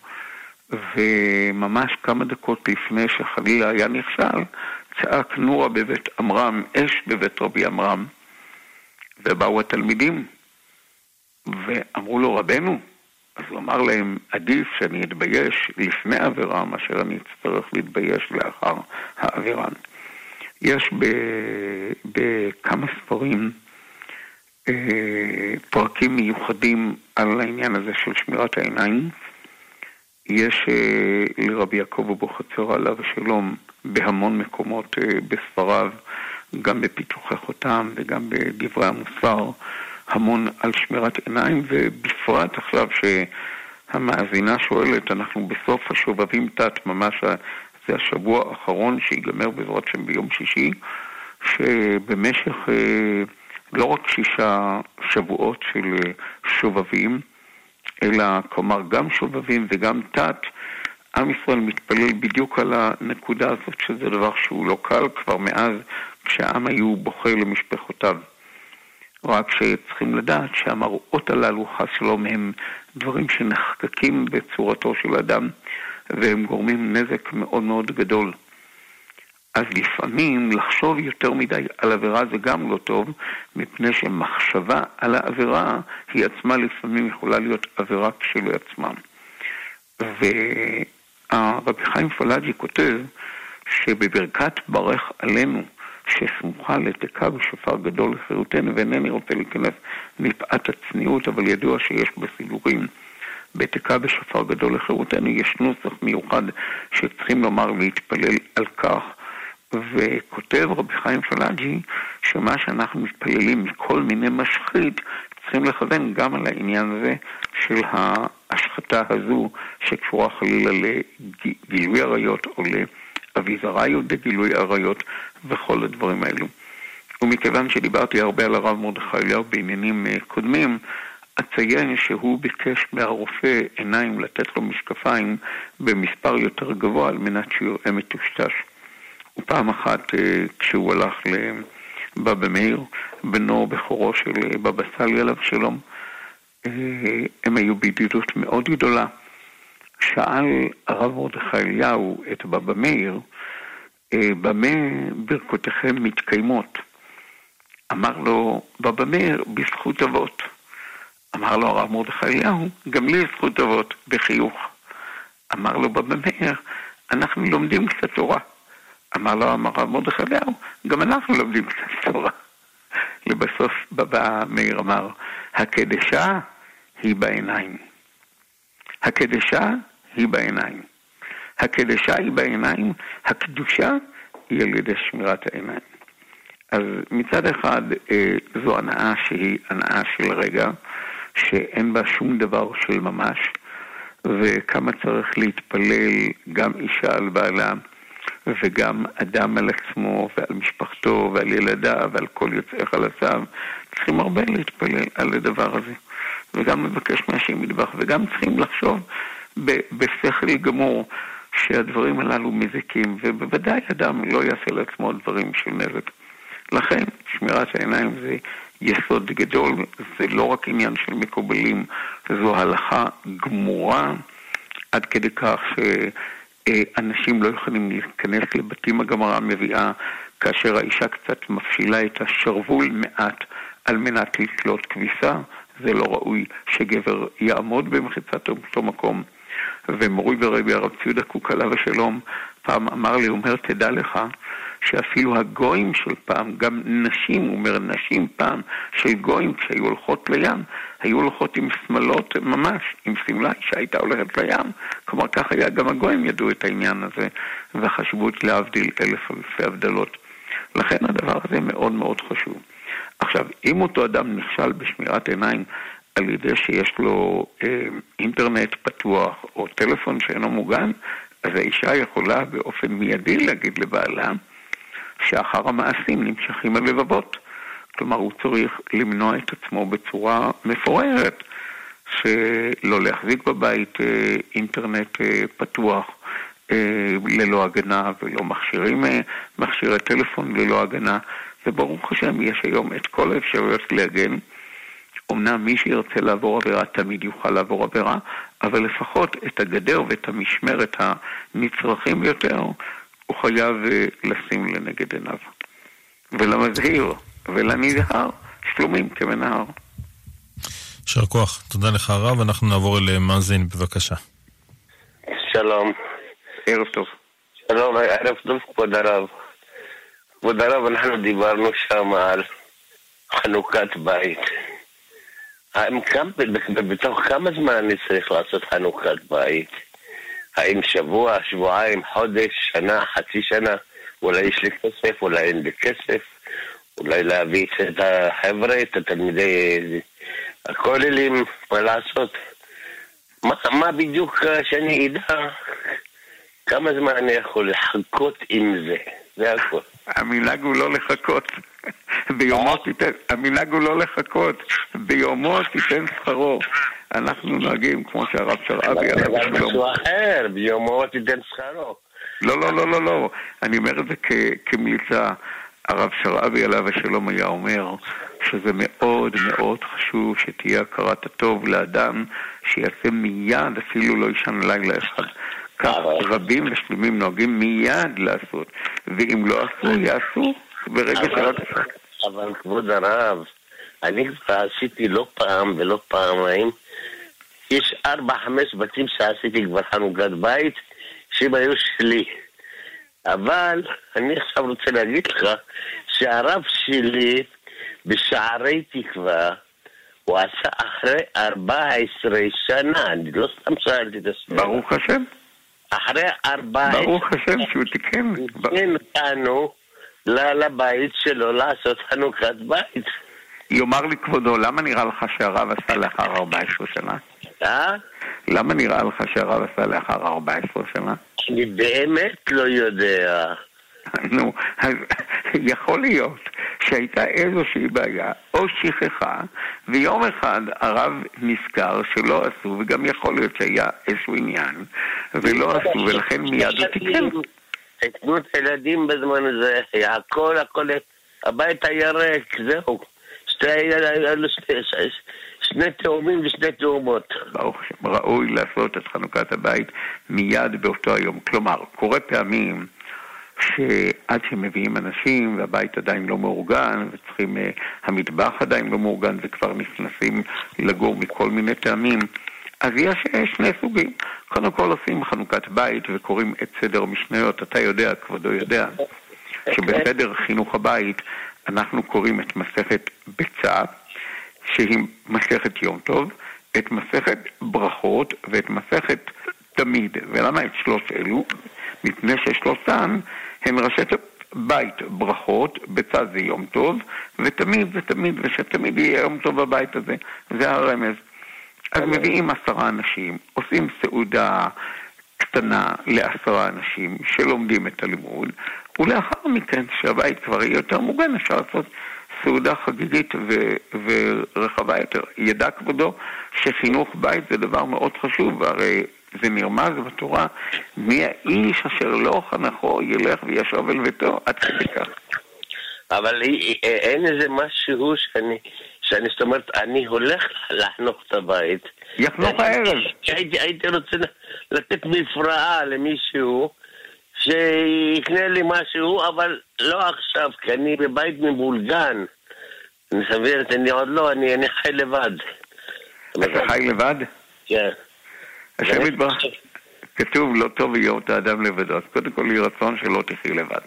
וממש כמה דקות לפני שחלילה היה נכשל צעק נורה בבית עמרם, אש בבית רבי עמרם ובאו התלמידים ואמרו לו רבנו אז הוא אמר להם, עדיף שאני אתבייש לפני עבירה מאשר אני אצטרך להתבייש לאחר העבירה. יש בכמה ספרים אה, פרקים מיוחדים על העניין הזה של שמירת העיניים. יש אה, לרבי יעקב אבוחצירא עליו השלום בהמון מקומות אה, בספריו, גם בפיתוחי חותם וגם בדברי המוסר. המון על שמירת עיניים, ובפרט עכשיו שהמאזינה שואלת, אנחנו בסוף השובבים תת, ממש זה השבוע האחרון שיגמר בעזרת שם ביום שישי, שבמשך אה, לא רק שישה שבועות של אה, שובבים, אלא כלומר גם שובבים וגם תת, עם ישראל מתפלל בדיוק על הנקודה הזאת, שזה דבר שהוא לא קל כבר מאז כשהעם היו בוכה למשפחותיו. רק שצריכים לדעת שהמראות הללו, חס שלום, הם דברים שנחקקים בצורתו של אדם, והם גורמים נזק מאוד מאוד גדול. אז לפעמים לחשוב יותר מדי על עבירה זה גם לא טוב, מפני שמחשבה על העבירה היא עצמה לפעמים יכולה להיות עבירה כשלעצמה. ורבי חיים פלאג'י כותב שבברכת ברך עלינו, שסמוכה לתקה בשופר גדול לחירותנו, ואינני רוצה להיכנס מפאת הצניעות, אבל ידוע שיש בסידורים. בתקה בשופר גדול לחירותנו יש נוסח מיוחד שצריכים לומר להתפלל על כך, וכותב רבי חיים פלאג'י שמה שאנחנו מתפללים מכל מיני משחית צריכים לכוון גם על העניין הזה של ההשחתה הזו שקשורה חלילה לגילוי עריות או לאביזריות דגילוי עריות וכל הדברים האלו. ומכיוון שדיברתי הרבה על הרב מרדכי אליהו בעניינים אה, קודמים, אציין שהוא ביקש מהרופא עיניים לתת לו משקפיים במספר יותר גבוה על מנת שהוא יראה מטושטש. ופעם אחת אה, כשהוא הלך לבבא מאיר, בנו בכורו של אה, בבא סאלי עליו שלום, הם היו בידידות מאוד גדולה. שאל הרב מרדכי אליהו את בבא מאיר, במה ברכותיכם מתקיימות? אמר לו בבא מאיר, בזכות אבות. אמר לו הרב מרדכי אליהו, גם לי זכות אבות, בחיוך. אמר לו בבא מאיר, אנחנו לומדים קצת תורה. אמר לו הרב מרדכי אליהו, גם אנחנו לומדים קצת תורה. לבסוף בבא מאיר אמר, הקדשה היא בעיניים. הקדשה היא בעיניים. הקדשה היא בעיניים, הקדושה היא על ידי שמירת העיניים. אז מצד אחד אה, זו הנאה שהיא הנאה של רגע, שאין בה שום דבר של ממש, וכמה צריך להתפלל גם אישה על בעלה וגם אדם על עצמו ועל משפחתו ועל ילדיו ועל כל יוצאי חלציו. צריכים הרבה להתפלל על הדבר הזה, וגם לבקש מהשם מטבח, וגם צריכים לחשוב בשכל גמור שהדברים הללו מזיקים, ובוודאי אדם לא יעשה לעצמו דברים של נזק. לכן, שמירת העיניים זה יסוד גדול, זה לא רק עניין של מקובלים, זו הלכה גמורה עד כדי כך שאנשים לא יכולים להיכנס לבתים, הגמרא מביאה כאשר האישה קצת מפשילה את השרוול מעט על מנת לתלות כביסה, זה לא ראוי שגבר יעמוד במחיצת אותו מקום. ומורי ורבי הרב ציודה קוק עליו השלום פעם אמר לי, אומר, תדע לך שאפילו הגויים של פעם, גם נשים, הוא אומר, נשים פעם של גויים כשהיו הולכות לים, היו הולכות עם שמלות ממש, עם שמלה שהייתה הולכת לים. כלומר, כך היה, גם הגויים ידעו את העניין הזה, והחשיבות להבדיל אלף אלפי הבדלות. לכן הדבר הזה מאוד מאוד חשוב. עכשיו, אם אותו אדם נכשל בשמירת עיניים על ידי שיש לו אה, אינטרנט פתוח או טלפון שאינו מוגן, אז האישה יכולה באופן מיידי להגיד לבעלה שאחר המעשים נמשכים הלבבות. כלומר, הוא צריך למנוע את עצמו בצורה מפוארת, שלא להחזיק בבית אה, אינטרנט אה, פתוח אה, ללא הגנה ולא מכשירים, מכשירי טלפון ללא הגנה, וברוך השם יש היום את כל האפשרויות להגן. אמנם מי שירצה לעבור עבירה תמיד יוכל לעבור עבירה, אבל לפחות את הגדר ואת המשמרת הנצרכים ביותר הוא חייב אה, לשים לנגד עיניו. ולמזהיר ולנזהר שלומים כמנהר. יישר כוח. תודה לך הרב. אנחנו נעבור אל מאזין, בבקשה. שלום. ערב טוב. שלום, ערב טוב כבוד הרב. כבוד הרב, אנחנו דיברנו שם על חנוכת בית. האם כמה, בתוך כמה זמן אני צריך לעשות חנוכת בית? האם שבוע, שבועיים, חודש, שנה, חצי שנה? אולי יש לי כסף, אולי אין לי כסף, אולי להביא את החבר'ה, את התלמידי הכוללים, מה לעשות? מה, מה בדיוק שאני אדע כמה זמן אני יכול לחכות עם זה? זה הכול. המנהג הוא לא לחכות. ביומו תיתן, המנהג הוא לא לחכות, ביומו תיתן שכרו. אנחנו נוהגים כמו שהרב שרעבי עליו השלום. אבל משהו אחר, ביומו תיתן שכרו. לא, לא, לא, לא, לא. אני אומר את זה כמליצה. הרב שרעבי עליו השלום היה אומר שזה מאוד מאוד חשוב שתהיה הכרת הטוב לאדם שיעשה מיד, אפילו לא ישן לילה אחד. כך רבים ושלמים נוהגים מיד לעשות, ואם לא עשו, יעשו ברגע שרק אפשר. אבל כבוד הרב, אני כבר עשיתי לא פעם ולא פעמיים, יש ארבע, חמש בתים שעשיתי כבר חנוכת בית, שהם היו שלי. אבל אני עכשיו רוצה להגיד לך שהרב שלי בשערי תקווה, הוא עשה אחרי 14 שנה, אני לא סתם שאלתי את השאלה. ברוך השם. אחרי 14... ברוך השם שהוא תיקן. תיקן אותנו לבית שלו לעשות חנוכת בית. יאמר לי כבודו, למה נראה לך שהרב עשה לאחר 14 שנה? אה? למה נראה לך שהרב עשה לאחר 14 שנה? אני באמת לא יודע. נו, אז יכול להיות שהייתה איזושהי בעיה, או שכחה, ויום אחד הרב נזכר שלא עשו, וגם יכול להיות שהיה איזשהו עניין, ולא עשו, ולכן מיד הוא תיקן. תקנו את הילדים בזמן הזה, הכל, הכל, הבית היה ריק, זהו. שני תאומים ושני תאומות. ברוך השם, ראוי לעשות את חנוכת הבית מיד באותו היום. כלומר, קורה פעמים שעד שמביאים אנשים והבית עדיין לא מאורגן וצריכים, uh, המטבח עדיין לא מאורגן וכבר נכנסים לגור מכל מיני טעמים, אז יש שני סוגים. קודם כל עושים חנוכת בית וקוראים את סדר המשניות. אתה יודע, כבודו יודע, שבסדר חינוך הבית אנחנו קוראים את מסכת ביצה, שהיא מסכת יום טוב, את מסכת ברכות ואת מסכת תמיד. ולמה את שלוש אלו? מפני ששלושתן הן ראשי בית ברכות, בצד זה יום טוב, ותמיד זה תמיד, ושתמיד יהיה יום טוב בבית הזה. זה הרמז. אז מביאים עשרה אנשים, עושים סעודה קטנה לעשרה אנשים שלומדים את הלימוד, ולאחר מכן, כשהבית כבר יהיה יותר מוגן, אפשר לעשות סעודה חגיגית ו- ורחבה יותר. ידע כבודו שחינוך בית זה דבר מאוד חשוב, והרי זה נרמז בתורה, מי האיש אשר לא חנכו ילך וישוב אל ביתו, עד כדי כך. אבל אין איזה משהו שאני, שאני זאת אומרת, אני הולך לחנוך את הבית. יחנוך הערב. הייתי, הייתי רוצה לתת מפרעה למישהו שיקנה לי משהו, אבל לא עכשיו, כי אני בבית מבולגן. אני סביר, אני עוד לא, אני, אני חי לבד. אתה חי לבד? כן. השם יתברך, כתוב לא טוב להיות האדם לבדו, אז קודם כל יהי רצון שלא תחי לבד.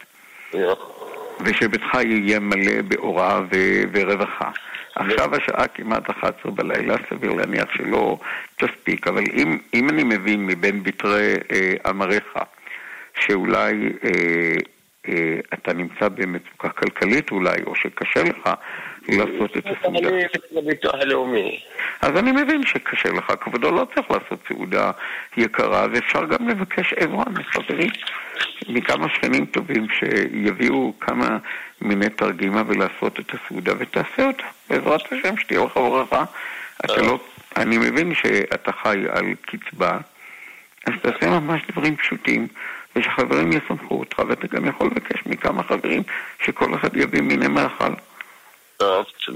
ושביתך יהיה מלא באורה ו- ורווחה. עכשיו השעה כמעט 11 בלילה, סביר להניח שלא תספיק, אבל אם, אם אני מבין מבין בתרי אה, אמריך שאולי אה, אה, אתה נמצא במצוקה כלכלית אולי, או שקשה לך לעשות את הסעודה. אני לביטוח הלאומי. אז אני מבין שקשה לך, כבודו לא צריך לעשות סעודה יקרה, ואפשר גם לבקש עזרה מחברים, מכמה שכנים טובים שיביאו כמה מיני תרגימה ולעשות את הסעודה ותעשה אותה, בעזרת השם, שתהיה לך ברכה. אתה לא, אני מבין שאתה חי על קצבה, אז תעשה ממש דברים פשוטים. ושחברים יסמכו אותך, ואתה גם יכול לבקש מכמה חברים שכל אחד יביא מיני מאכל.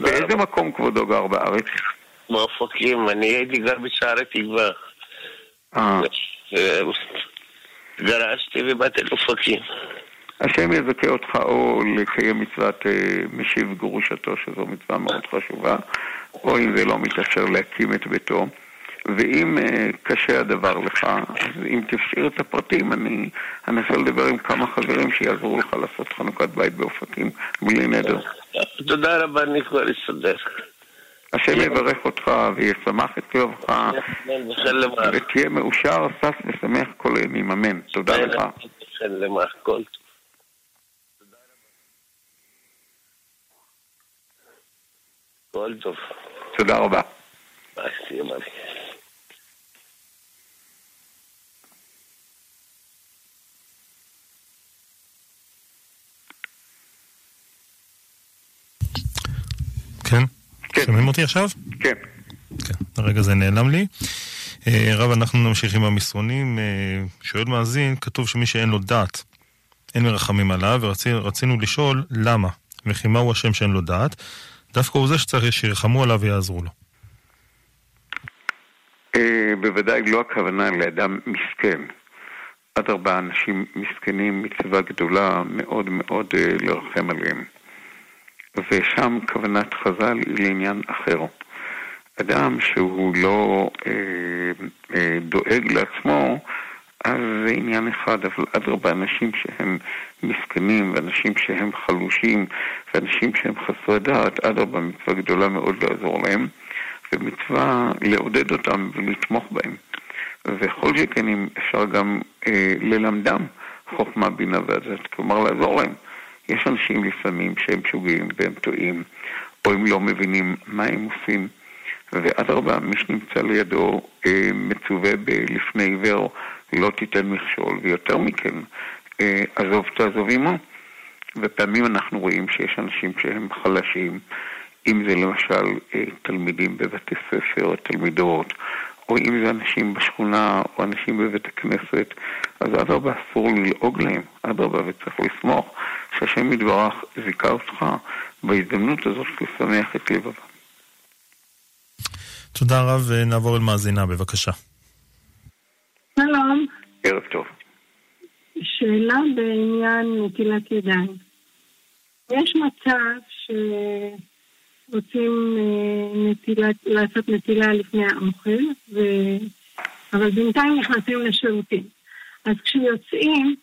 באיזה מקום כבודו גר בארץ? מאופקים, אני הייתי גר בשערי תקווה. אה, גרשתי ובאתי לאופקים. השם יזכה אותך או לקיים מצוות אה, משיב גרושתו, שזו מצווה מאוד חשובה, או אם זה לא מתאפשר להקים את ביתו. ואם אה, קשה הדבר לך, אז אם תשאיר את הפרטים, אני אנסה לדבר עם כמה חברים שיעזרו לך לעשות חנוכת בית באופקים בלי נדר. תודה רבה, אני כבר אסתדר. השם יברך אותך וישמח את למח. ותהיה מאושר, שש ושמח כל הימים, אמן. תודה לך. כל טוב. כל טוב. תודה רבה. ביי, תהיה בריא. כן? כן. שומעים אותי עכשיו? כן. כן, הרגע זה נעלם לי. אה, רב, אנחנו נמשיך עם המסרונים. אה, שואל מאזין, כתוב שמי שאין לו דת, אין מרחמים עליו, ורצינו לשאול למה, וכי מהו השם שאין לו דת. דווקא הוא זה שצריך שירחמו עליו ויעזרו לו. אה, בוודאי לא הכוונה לאדם מסכן. אדרבה, אנשים מסכנים, מצווה גדולה מאוד מאוד לרחם עליהם. ושם כוונת חז"ל היא לעניין אחר. אדם שהוא לא אה, אה, דואג לעצמו, אז זה עניין אחד, אבל אדרבה, אנשים שהם מסכנים, ואנשים שהם חלושים, ואנשים שהם חסרי דעת, אדרבה, מצווה גדולה מאוד לעזור להם, ומצווה לעודד אותם ולתמוך בהם. וכל שכן אם אפשר גם אה, ללמדם חוכמה, בינה והדת, כלומר לעזור להם. יש אנשים לפעמים שהם שוגעים והם טועים, או הם לא מבינים מה הם עושים. ואדרבה, מי שנמצא לידו אה, מצווה בלפני עיוור, לא תיתן מכשול, ויותר מכן, אה, עזוב תעזוב עמו. ופעמים אנחנו רואים שיש אנשים שהם חלשים, אם זה למשל אה, תלמידים בבתי ספר, תלמידות, או אם זה אנשים בשכונה, או אנשים בבית הכנסת, אז אדרבה אסור ללעוג להם, אדרבה וצריך לסמוך שהשם יתברך זיכה אותך בהזדמנות הזאת לשמח את לבבם. תודה רב, ונעבור אל מאזינה, בבקשה. שלום. ערב טוב. שאלה בעניין נטילת ידיים. יש מצב שרוצים אה, נטילת, לעשות נטילה לפני האוכל, ו... אבל בינתיים נכנסים לשירותים. אז כשיוצאים,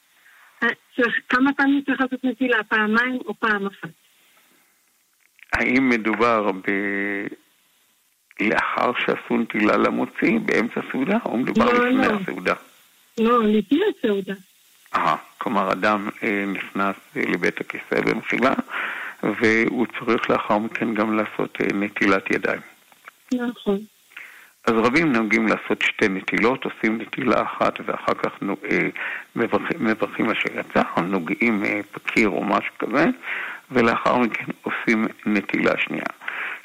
אה, צריך, כמה פעמים צריך לעשות נטילה? פעמיים או פעם אחת? האם מדובר ב... לאחר שעשו נטילה למוציא, באמצע סעודה, או מדובר לא, לפני לא. הסעודה? לא, לפני הסעודה. אה, כלומר אדם אה, נכנס אה, לבית הכיסא במחילה, והוא צריך לאחר מכן גם לעשות אה, נטילת ידיים. נכון. אז רבים נוהגים לעשות שתי נטילות, עושים נטילה אחת ואחר כך נו- אה, מברכים, מברכים אשר יצא, או נוגעים אה, פקיר או משהו כזה, ולאחר מכן עושים נטילה שנייה.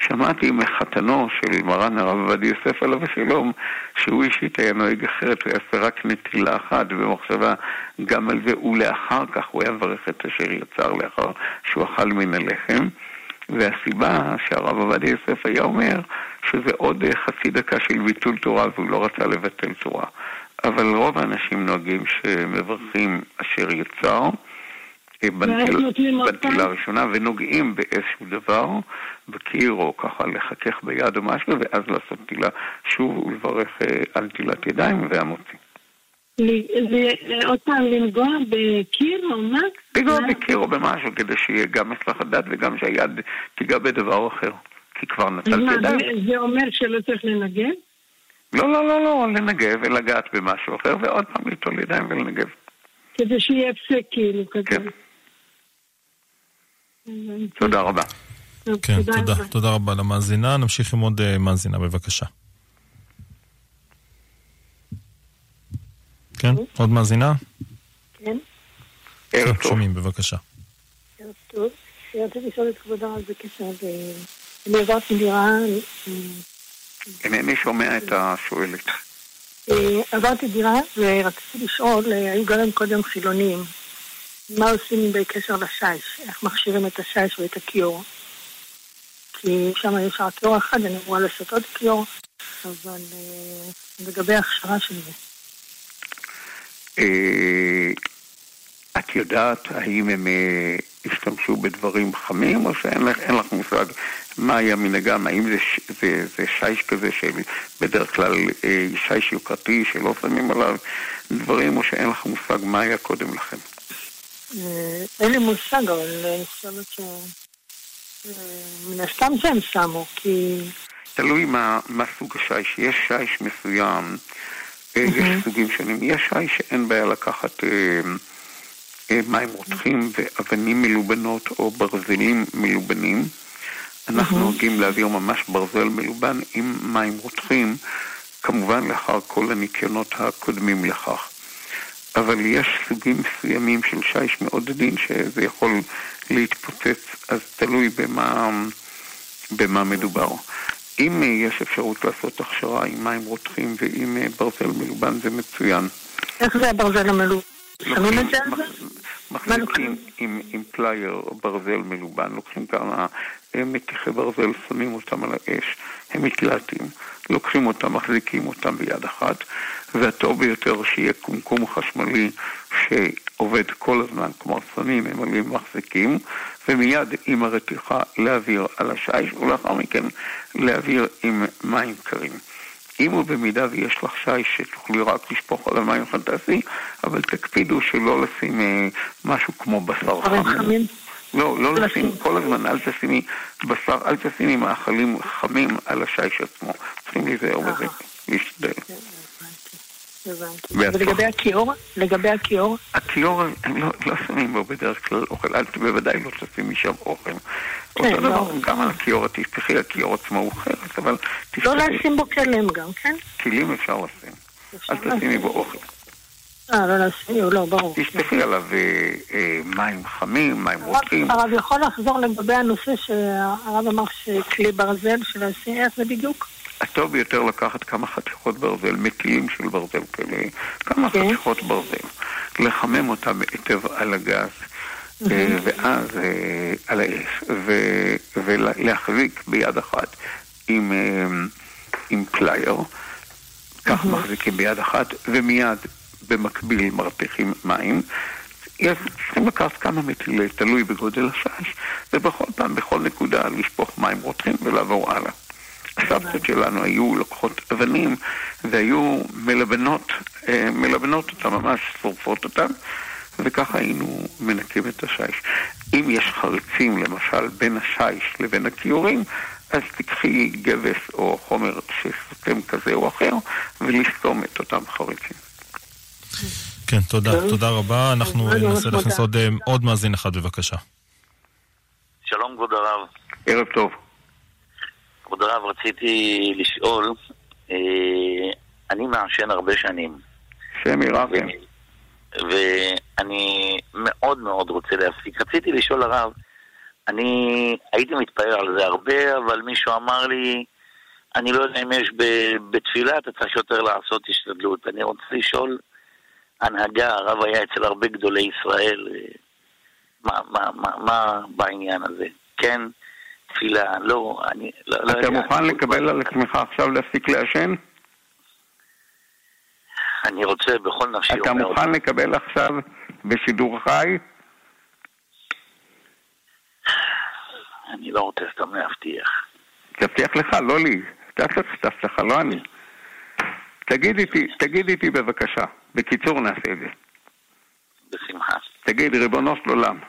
שמעתי מחתנו של מרן הרב עובדיה יוסף עליו השלום, שהוא אישית היה נוהג אחרת, הוא יעשה רק נטילה אחת במחשבה גם על זה, ולאחר כך הוא היה מברך את אשר יצר לאחר שהוא אכל מן הלחם. והסיבה שהרב עובדיה יוסף היה אומר שזה עוד חצי דקה של ביטול תורה והוא לא רצה לבטל תורה. אבל רוב האנשים נוהגים שמברכים אשר יצר בנטיל- בנטילה? הראשונה ונוגעים באיזשהו דבר, בקיר או ככה לחכך ביד או משהו, ואז לעשות נטילה שוב ולברך אה, על נטילת ידיים והמוציא. אה, עוד פעם לנגוע בקיר או מה? לגוע מה? בקיר או במשהו כדי שיהיה גם הסלח הדעת וגם שהיד תיגע בדבר אחר. כי כבר נטלת ידיים. זה- אומר שלא צריך לנגב? לא, לא, לא, לא, לנגב ולגעת במשהו אחר, ועוד פעם ליטול ידיים ולנגב. כדי שיהיה הפסק כאילו כזה. כן. תודה רבה. כן, תודה. תודה רבה למאזינה. נמשיך עם עוד אה, מאזינה, בבקשה. כן, עוד מאזינה? כן, ערב כן, טוב. שומעים, בבקשה. ערב טוב. רציתי לשאול את כבוד הרב בקשר ל... אני עברתי דירה, אה, אינני שומע את השואלת. אה, עברתי דירה ורציתי לשאול, אה, היו גרים קודם חילונים, מה עושים בקשר לשיש? איך מכשירים את השיש ואת הכיור? כי שם יש רק כיור אחד, אני אמורה לעשות עוד כיור, אבל אה, לגבי ההכשרה של זה. אה, את יודעת האם הם אה, השתמשו בדברים חמים, או שאין לך, לך מושג מה היה מנהגם? האם זה, זה, זה שיש כזה של בדרך כלל שיש יוקרתי שלא שמים עליו דברים, או שאין לך מושג מה היה קודם לכן? אה, אין לי מושג, אבל אני חושבת ש... אה, מן הסתם שהם שמו, כי... תלוי מה, מה סוג השיש. יש שיש מסוים, אה, יש סוגים שונים. יש שיש שאין בעיה לקחת אה, אה, מים רותחים ואבנים מלובנות או ברזלים מלובנים. אנחנו נוהגים להעביר ממש ברזל מלובן עם מים רותחים, כמובן לאחר כל הניקיונות הקודמים לכך. אבל יש סוגים מסוימים של שיש מאוד עדין שזה יכול להתפוצץ, אז תלוי במה, במה מדובר. אם יש אפשרות לעשות הכשרה עם מים רותחים ועם אה, ברזל מלובן זה מצוין. איך זה הברזל המלוב? שמים את זה מחזיקים? עם, עם פלייר ברזל מלובן, לוקחים כמה אה, מתיחי ברזל, שמים אותם על האש, הם מקלטים, לוקחים אותם, מחזיקים אותם ביד אחת, והטוב ביותר שיהיה קומקום חשמלי שעובד כל הזמן, כלומר שמים, הם עולים מחזיקים, ומיד עם הרתיחה להעביר על השיש, ולאחר מכן להעביר עם מים קרים. אם ובמידה ויש לך שיש שתוכלי רק לשפוך עליו מים פנטסטי, אבל תקפידו שלא לשים אה, משהו כמו בשר חמים. לא, לא לשים, כל הזמן אל תשימי בשר, אל תשימי מאכלים חמים על השיש עצמו. צריכים להיזהר בזה, להשתדל. כן, ולגבי הכיור? לגבי הכיור? הכיור, הם לא, לא שמים בו בדרך כלל אוכל, אל בוודאי לא תשים משם אוכל. כן, אותו דבר, לא. גם על הכיור, תשפכי, הכיור עצמו הוא חרס, אבל תשפכי... לא לשים בו כלים גם, כן? כלים אפשר לשים. אל תשימי בו אוכל. אה, לא לשים, לא, ברור. תשפכי עליו אה, אה, מים חמים, מים רותחים. הרב יכול לחזור לגבי הנושא שהרב אמר שכלי ברזל, של לשים, איך זה בדיוק? הטוב ביותר לקחת כמה חתיכות ברזל, מטילים של ברזל כאלה, כמה כן. חתיכות ברזל, לחמם אותם היטב על הגז, mm-hmm. ואז אה, על האש, ולהחזיק ביד אחת עם, אה, עם פלייר, כך mm-hmm. מחזיקים ביד אחת, ומיד במקביל מרתיחים מים. יש, צריכים לקחת כמה מטילי, תלוי בגודל השיש, ובכל פעם, בכל נקודה, לשפוך מים רותחים ולעבור הלאה. הסבתות שלנו היו לוקחות אבנים והיו מלבנות, אה, מלבנות אותם, ממש שורפות אותם, וככה היינו מנקים את השיש. אם יש חריצים, למשל, בין השיש לבין הכיורים, אז תקחי גבס או חומר שסותם כזה או אחר, ולסתום את אותם חריצים. כן, תודה, תודה רבה. אנחנו ננסה להכניס עוד, אה, עוד מאזין אחד, בבקשה. שלום, כבוד הרב. ערב טוב. כבוד הרב, רציתי לשאול, אה, אני מעשן הרבה שנים. שם ירחם. ואני מאוד מאוד רוצה להפסיק. רציתי לשאול הרב, אני הייתי מתפעל על זה הרבה, אבל מישהו אמר לי, אני לא יודע אם יש בתפילה, אתה צריך יותר לעשות השתדלות. אני רוצה לשאול, הנהגה, הרב היה אצל הרבה גדולי ישראל, אה, מה, מה, מה, מה בעניין הזה? כן? תפילה, לא, אני לא, לא יודע. אתה מוכן לקבל על עצמך עכשיו להפסיק לעשן? אני רוצה בכל נפשי אתה מוכן לקבל עכשיו בשידור חי? אני לא רוצה סתם להבטיח. תבטיח לך, לא לי. אתה צריך להבטיח, לא אני. תגיד איתי, תגיד איתי בבקשה. בקיצור נעשה את זה. בשמחה. תגיד, ריבונו של עולם.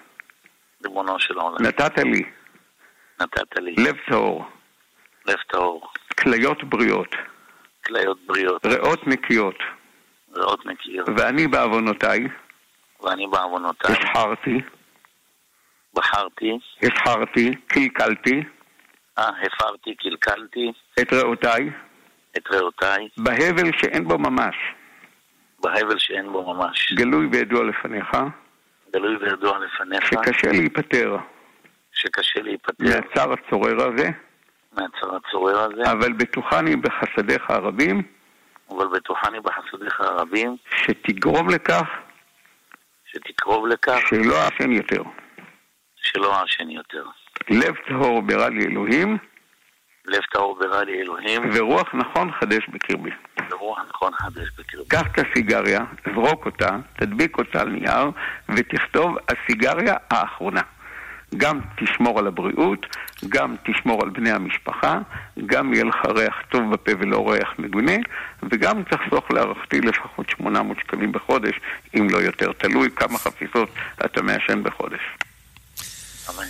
ריבונו של עולם. נתת לי. נתת לי. לב טהור. לב טהור. כליות בריאות. כליות בריאות. ריאות נקיות. ריאות נקיות. ואני בעוונותיי. ואני בעוונותיי. השחרתי. בחרתי. השחרתי, קלקלתי. אה, הפרתי, קלקלתי. את ריאותיי. את ריאותיי. בהבל שאין בו ממש. בהבל שאין בו ממש. גלוי וידוע לפניך. גלוי וידוע לפניך. שקשה להיפטר. שקשה להיפטר. מהצער הצורר הזה. מהצער הצורר הזה. אבל בטוחני בחסדיך הרבים. אבל בטוחני בחסדיך הרבים. שתגרום לכך. שתקרוב לכך. שלא אעשן יותר. שלא אעשן יותר. לב טהור ברא לי אלוהים. לב טהור ברא לי אלוהים. ורוח נכון חדש בקרבי. ורוח נכון חדש בקרבי. קח את הסיגריה, זרוק אותה, תדביק אותה על נייר, ותכתוב הסיגריה האחרונה. גם תשמור על הבריאות, גם תשמור על בני המשפחה, גם יהיה לך ריח טוב בפה ולא ריח מגונה, וגם תחסוך להערכתי לפחות 800 שקלים בחודש, אם לא יותר, תלוי כמה חפיסות אתה מעשן בחודש. אמן.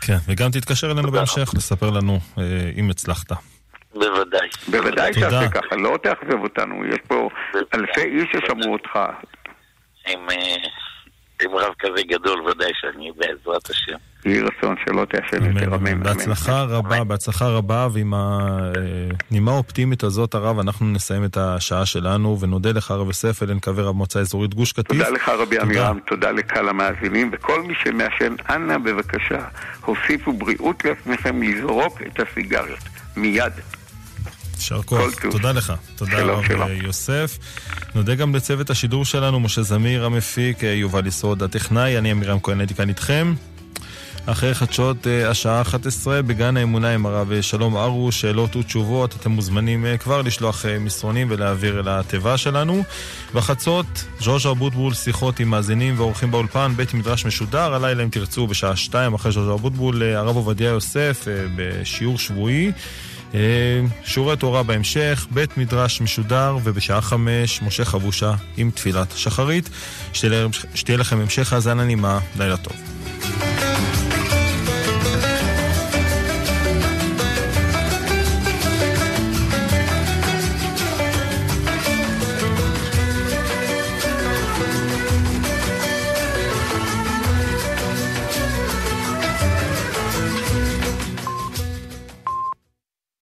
כן, וגם תתקשר אלינו בהמשך לספר לנו אה, אם הצלחת. בוודאי. בוודאי תעשה ככה, לא תאכזב אותנו, יש פה אלפי איש ששמעו אותך. עם, אה, עם רב כזה גדול, ודאי שאני בעזרת השם. יהי רצון שלא תעשן יותר, אמן. בהצלחה רבה, בהצלחה רבה, ועם הנימה האופטימית הזאת, הרב, אנחנו נסיים את השעה שלנו, ונודה לך, הרב יוסף אלן קווי רב מועצה אזורית גוש קטיף. תודה לך, רבי עמירם, תודה לקהל המאזינים, וכל מי שמעשן, אנא בבקשה, הוסיפו בריאות לעצמכם לזרוק את הסיגריות. מיד. יישר כוח. תודה לך. תודה רב יוסף. נודה גם לצוות השידור שלנו, משה זמיר המפיק, יובל יסוד הטכנאי, אני עמירם כהן הייתי כאן איתכם. אחרי חדשות אה, השעה 11 בגן האמונה עם הרב שלום ארו, שאלות ותשובות, אתם מוזמנים אה, כבר לשלוח אה, מסרונים ולהעביר אל התיבה שלנו. בחצות, ז'וז'ה אבוטבול, שיחות עם מאזינים ואורחים באולפן, בית מדרש משודר, הלילה אם תרצו בשעה 2 אחרי ז'וז'ה אבוטבול, הרב עובדיה יוסף בשיעור שבועי. אה, שיעורי תורה בהמשך, בית מדרש משודר, ובשעה חמש משה חבושה עם תפילת שחרית. שתהיה לכם המשך האזנה נעימה, לילה טוב.